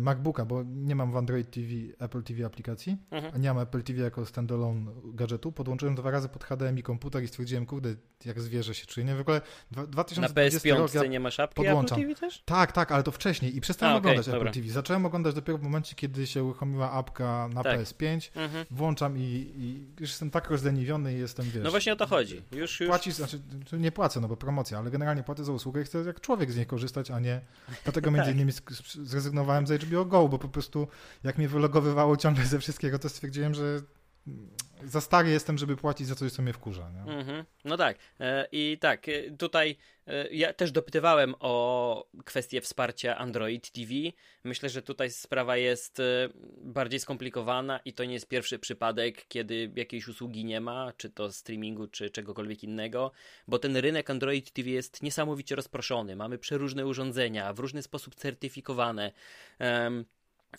Speaker 2: MacBooka, bo nie mam w Android TV, Apple TV aplikacji, mhm. a nie mam Apple TV jako standalone gadżetu. Podłączyłem dwa razy pod HDMI komputer i stwierdziłem, kurde, jak zwierzę się czuję. Nie, w ogóle 2020
Speaker 1: Na PS5
Speaker 2: rok ja
Speaker 1: nie masz apki podłączam. Apple TV też?
Speaker 2: Tak, tak, ale to wcześniej i przestałem a, oglądać okay, Apple TV. Zacząłem oglądać dopiero w momencie, kiedy się uruchomiła apka na tak. PS5. Mhm. Włączam i, i, już jestem tak rozleniwiony i jestem, wiesz...
Speaker 1: No właśnie o to chodzi. Już, już...
Speaker 2: Płacisz, znaczy nie płacę, no bo promocja, ale generalnie płacę za usługę i chcę jak człowiek z niej korzystać, a nie... Dlatego między tak. innymi zrezygnowałem z HBO Go, bo po prostu jak mnie wylogowywało ciągle ze wszystkiego, to stwierdziłem, że za stary jestem, żeby płacić za coś, co mnie wkurza.
Speaker 1: Mm -hmm. No tak. E, I tak, e, tutaj e, ja też dopytywałem o kwestię wsparcia Android TV. Myślę, że tutaj sprawa jest bardziej skomplikowana i to nie jest pierwszy przypadek, kiedy jakiejś usługi nie ma, czy to streamingu, czy czegokolwiek innego, bo ten rynek Android TV jest niesamowicie rozproszony. Mamy przeróżne urządzenia, w różny sposób certyfikowane.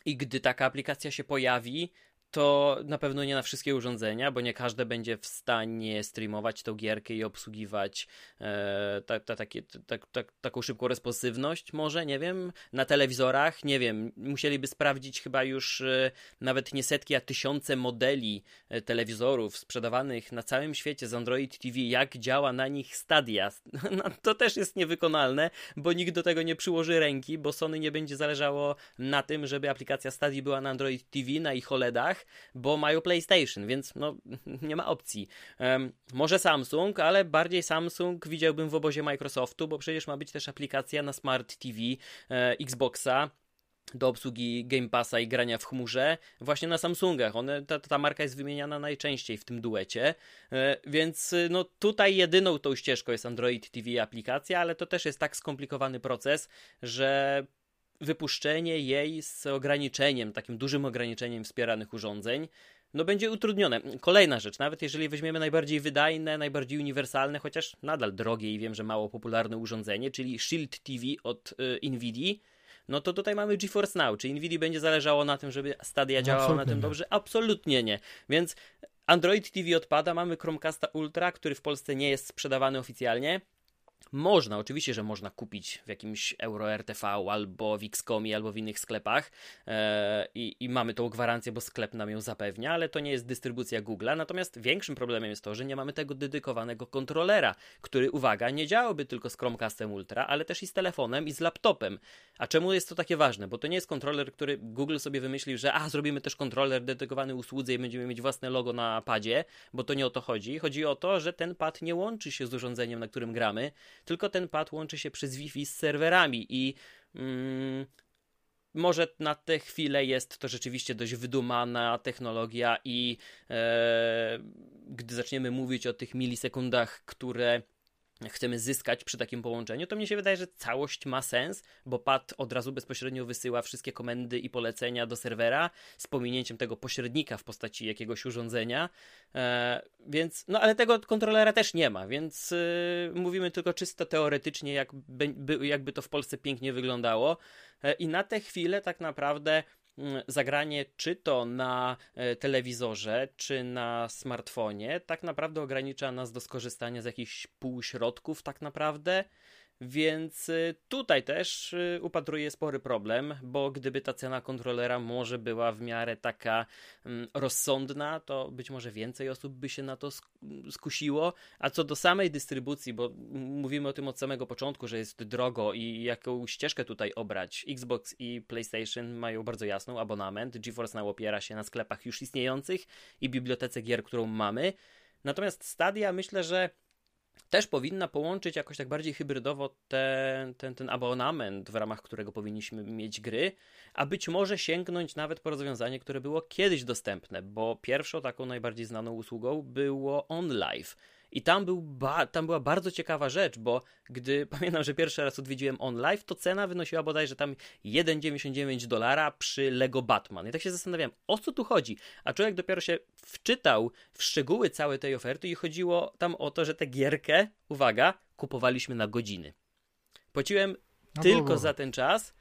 Speaker 1: I gdy taka aplikacja się pojawi, to na pewno nie na wszystkie urządzenia, bo nie każde będzie w stanie streamować tą gierkę i obsługiwać e, ta, ta, ta, ta, taką szybką responsywność, może, nie wiem, na telewizorach, nie wiem, musieliby sprawdzić chyba już e, nawet nie setki, a tysiące modeli e, telewizorów sprzedawanych na całym świecie z Android TV, jak działa na nich Stadia. No, to też jest niewykonalne, bo nikt do tego nie przyłoży ręki, bo Sony nie będzie zależało na tym, żeby aplikacja Stadia była na Android TV, na ich OLEDach, bo mają PlayStation, więc no nie ma opcji. Um, może Samsung, ale bardziej Samsung widziałbym w obozie Microsoftu, bo przecież ma być też aplikacja na Smart TV e, Xboxa do obsługi Game Passa i grania w chmurze właśnie na Samsungach. One, ta, ta marka jest wymieniana najczęściej w tym duecie, e, więc no tutaj jedyną tą ścieżką jest Android TV aplikacja, ale to też jest tak skomplikowany proces, że wypuszczenie jej z ograniczeniem, takim dużym ograniczeniem wspieranych urządzeń, no będzie utrudnione. Kolejna rzecz, nawet jeżeli weźmiemy najbardziej wydajne, najbardziej uniwersalne, chociaż nadal drogie i wiem, że mało popularne urządzenie, czyli Shield TV od y, Nvidia, no to tutaj mamy GeForce Now. Czy Nvidia będzie zależało na tym, żeby Stadia działała na tym dobrze? Absolutnie nie. Więc Android TV odpada, mamy Chromecasta Ultra, który w Polsce nie jest sprzedawany oficjalnie. Można, oczywiście, że można kupić w jakimś Euro RTV albo w Xcomie albo w innych sklepach e, i, i, mamy tą gwarancję, bo sklep nam ją zapewnia, ale to nie jest dystrybucja Google'a. Natomiast większym problemem jest to, że nie mamy tego dedykowanego kontrolera, który, uwaga, nie działałby tylko z Chromecastem Ultra, ale też i z telefonem i z laptopem. A czemu jest to takie ważne? Bo to nie jest kontroler, który Google sobie wymyślił, że a, zrobimy też kontroler dedykowany usłudze i będziemy mieć własne logo na padzie, bo to nie o to chodzi. Chodzi o to, że ten pad nie łączy się z urządzeniem, na którym gramy, tylko ten pad łączy się przez Wi-Fi z serwerami i mm, może na tę chwilę jest to rzeczywiście dość wydumana technologia i e, gdy zaczniemy mówić o tych milisekundach, które chcemy zyskać przy takim połączeniu, to mnie się wydaje, że całość ma sens, bo pad od razu bezpośrednio wysyła wszystkie komendy i polecenia do serwera z pominięciem tego pośrednika w postaci jakiegoś urządzenia. E, więc, no ale tego kontrolera też nie ma, więc y, mówimy tylko czysto teoretycznie, jakby, jakby to w Polsce pięknie wyglądało. E, I na tę chwilę tak naprawdę zagranie czy to na e, telewizorze, czy na smartfonie, tak naprawdę ogranicza nas do skorzystania z jakichś półśrodków, tak naprawdę. Więc y, tutaj też y, upatruję spory problem, bo gdyby ta cena kontrolera może była w miarę taka mm, rozsądna, to być może więcej osób by się na to skusiło. A co do samej dystrybucji, bo mówimy o tym od samego początku, że jest drogo i jaką ścieżkę tutaj obrać. Xbox i PlayStation mają bardzo jasną abonament. GeForce Now opiera się na sklepach już istniejących i bibliotece gier, którą mamy. Natomiast Stadia myślę, że też powinna połączyć jakoś tak bardziej hybrydowo ten, ten, ten abonament, w ramach którego powinniśmy mieć gry, a być może sięgnąć nawet po rozwiązanie, które było kiedyś dostępne, bo pierwszą taką najbardziej znaną usługą było OnLive i tam, był ba- tam była bardzo ciekawa rzecz, bo gdy pamiętam, że pierwszy raz odwiedziłem OnLive, to cena wynosiła bodajże tam 1,99 dolara przy Lego Batman. I tak się zastanawiałem, o co tu chodzi? A człowiek dopiero się wczytał w szczegóły całej tej oferty i chodziło tam o to, że tę gierkę, uwaga, kupowaliśmy na godziny. Płaciłem no tylko za ten czas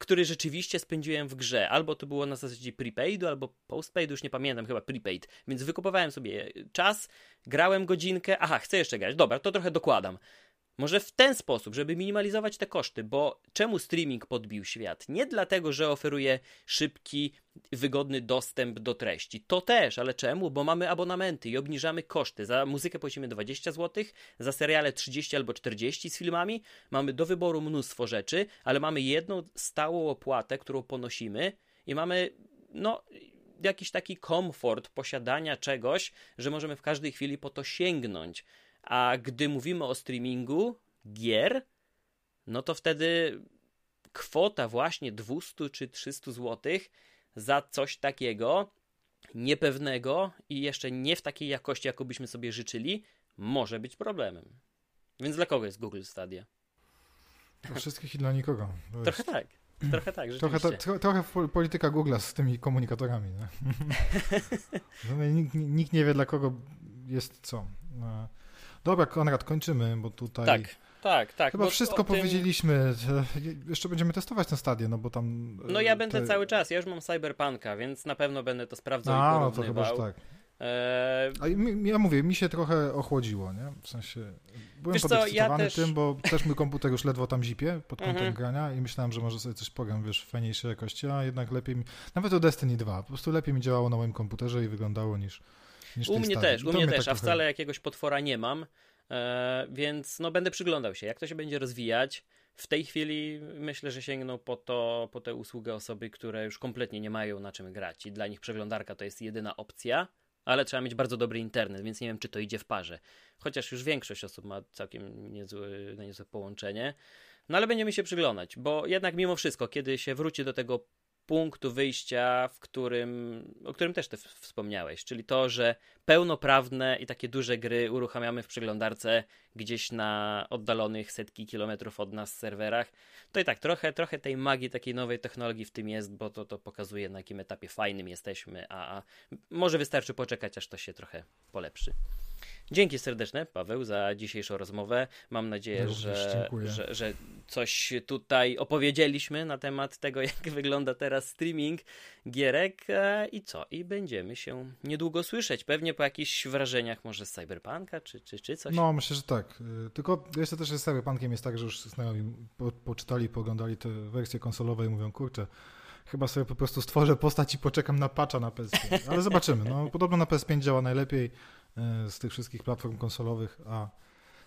Speaker 1: który rzeczywiście spędziłem w grze. Albo to było na zasadzie prepaidu, albo postpaidu, już nie pamiętam, chyba prepaid. Więc wykupowałem sobie czas, grałem godzinkę, aha, chcę jeszcze grać, dobra, to trochę dokładam. Może w ten sposób, żeby minimalizować te koszty, bo czemu streaming podbił świat? Nie dlatego, że oferuje szybki, wygodny dostęp do treści. To też, ale czemu? Bo mamy abonamenty i obniżamy koszty. Za muzykę płacimy 20 zł, za seriale 30 albo 40 z filmami. Mamy do wyboru mnóstwo rzeczy, ale mamy jedną stałą opłatę, którą ponosimy i mamy, no, jakiś taki komfort posiadania czegoś, że możemy w każdej chwili po to sięgnąć. A gdy mówimy o streamingu gier, no to wtedy kwota właśnie 200 czy 300 zł za coś takiego niepewnego i jeszcze nie w takiej jakości, jaką byśmy sobie życzyli, może być problemem. Więc dla kogo jest Google Stadia?
Speaker 2: Dla wszystkich i dla nikogo.
Speaker 1: Trochę tak. Trochę tak,
Speaker 2: trochę, to, trochę polityka Google'a z tymi komunikatorami. nikt, nikt, nie wie, dla kogo jest co. Dobra, Konrad, kończymy, bo tutaj...
Speaker 1: Tak, tak, tak.
Speaker 2: Chyba wszystko tym... powiedzieliśmy. Jeszcze będziemy testować ten stadię, no bo tam...
Speaker 1: No ja będę te... cały czas, ja już mam Cyberpunka, więc na pewno będę to sprawdzał A, i. No to chyba tak.
Speaker 2: A ja mówię, mi się trochę ochłodziło, nie? W sensie byłem wiesz podekscytowany ja też... tym, bo też mój komputer już ledwo tam zipie pod kątem -hmm. grania i myślałem, że może sobie coś pogram, wiesz, w fajniejszej jakości, a jednak lepiej mi, nawet o Destiny 2, po prostu lepiej mi działało na moim komputerze i wyglądało niż
Speaker 1: U mnie też, u mnie też, tak a wcale jakiegoś potwora nie mam, e, więc no będę przyglądał się, jak to się będzie rozwijać. W tej chwili myślę, że sięgną po, to, po tę usługę osoby, które już kompletnie nie mają na czym grać i dla nich przeglądarka to jest jedyna opcja, ale trzeba mieć bardzo dobry internet, więc nie wiem, czy to idzie w parze. Chociaż już większość osób ma całkiem niezłe, niezłe połączenie. No ale będziemy się przyglądać, bo jednak mimo wszystko, kiedy się wróci do tego punktu wyjścia, w którym, o którym też ty wspomniałeś, czyli to, że pełnoprawne i takie duże gry uruchamiamy w przeglądarce gdzieś na oddalonych setki kilometrów od nas serwerach, to i tak trochę, trochę tej magii takiej nowej technologii w tym jest, bo to, to pokazuje na jakim etapie fajnym jesteśmy, a, a może wystarczy poczekać, aż to się trochę polepszy. Dzięki serdeczne, Paweł, za dzisiejszą rozmowę. Mam nadzieję, że, że, że, coś tutaj opowiedzieliśmy na temat tego, jak wygląda teraz streaming gierek e, i co? I będziemy się niedługo słyszeć. Pewnie po jakichś wrażeniach może z Cyberpunka, czy, czy, czy coś.
Speaker 2: No, myślę, że tak. E, tylko jeszcze też z Cyberpunkiem jest tak, że już znajomi po, poczytali, pooglądali te wersje konsolowe i mówią, kurczę, chyba sobie po prostu stworzę postać i poczekam na patcha na PS5. Ale zobaczymy. No, podobno na PS5 działa najlepiej z tych wszystkich platform konsolowych, a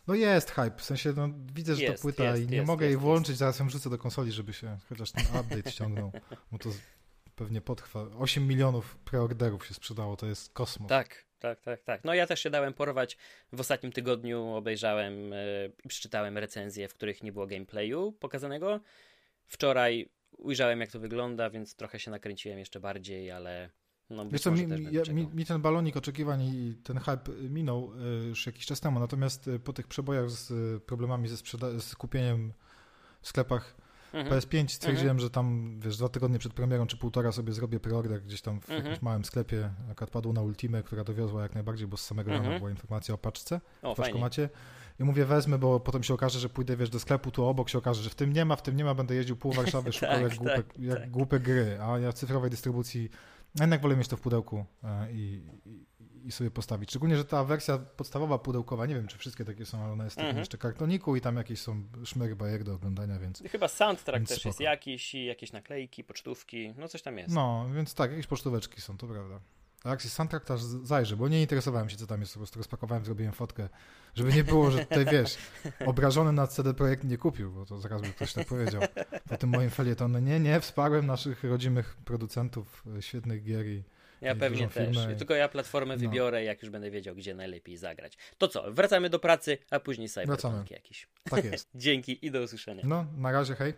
Speaker 2: no jest hype, w sensie no, widzę, że jest, to płyta jest, i nie jest, mogę jej włączyć, zaraz ją wrzucę do konsoli, żeby się chociaż ten update ściągnął, bo to pewnie potrwa. 8 milionów preorderów się sprzedało, to jest kosmos.
Speaker 1: Tak, tak, tak, tak. No ja też się dałem porwać. W ostatnim tygodniu obejrzałem i yy, przeczytałem recenzje, w których nie było gameplayu pokazanego. Wczoraj ujrzałem, jak to wygląda, więc trochę się nakręciłem jeszcze bardziej, ale no,
Speaker 2: Wiesz co, mi, ja, mi, mi, ten balonik oczekiwań i ten hype minął y, już jakiś czas temu, natomiast y, po tych przebojach z y, problemami ze, sprzeda- z kupieniem w sklepach mhm. PS5 stwierdziłem, mhm. że tam, wiesz, dwa tygodnie przed premierą czy półtora sobie zrobię preorder gdzieś tam w mhm. jakimś małym sklepie, akurat padło na Ultimę, która dowiozła jak najbardziej, bo z samego rana mhm. była informacja o paczce o, w paczkomacie. I mówię, wezmę, bo potem się okaże, że pójdę, wiesz, do sklepu, tu obok się okaże, że w tym nie ma, w tym nie ma, będę jeździł pół Warszawy, szukał tak, jak, głupek, tak, jak tak. głupie gry, a ja w cyfrowej dystrybucji jednak wolę mieć to w pudełku e, i, i, i, sobie postawić. Szczególnie, że ta wersja podstawowa pudełkowa, nie wiem, czy wszystkie takie są, ale ona jest w -hmm. jeszcze kartoniku i tam jakieś są szmery bajek do oglądania, więc...
Speaker 1: Chyba soundtrack więc też spoko. jest jakiś i jakieś naklejki, pocztówki, no coś tam jest.
Speaker 2: No, więc tak, jakieś pocztóweczki są, to prawda. Jak się soundtrack też zajrzę, bo nie interesowałem się, co tam jest, po prostu rozpakowałem, zrobiłem fotkę, żeby nie było, że tutaj, wiesz, obrażony na CD Projekt nie kupił, bo to zaraz by ktoś tak powiedział. Po tym moim felietonie, nie, nie, wsparłem naszych rodzimych producentów e, świetnych gier i
Speaker 1: ja pewnie też. I... Tylko ja platformę no. wybiorę, jak już będę wiedział, gdzie najlepiej zagrać. To co, wracamy do pracy, a później cyberpunk jakiś.
Speaker 2: Tak jest.
Speaker 1: Dzięki i do usłyszenia.
Speaker 2: No, na razie, hej.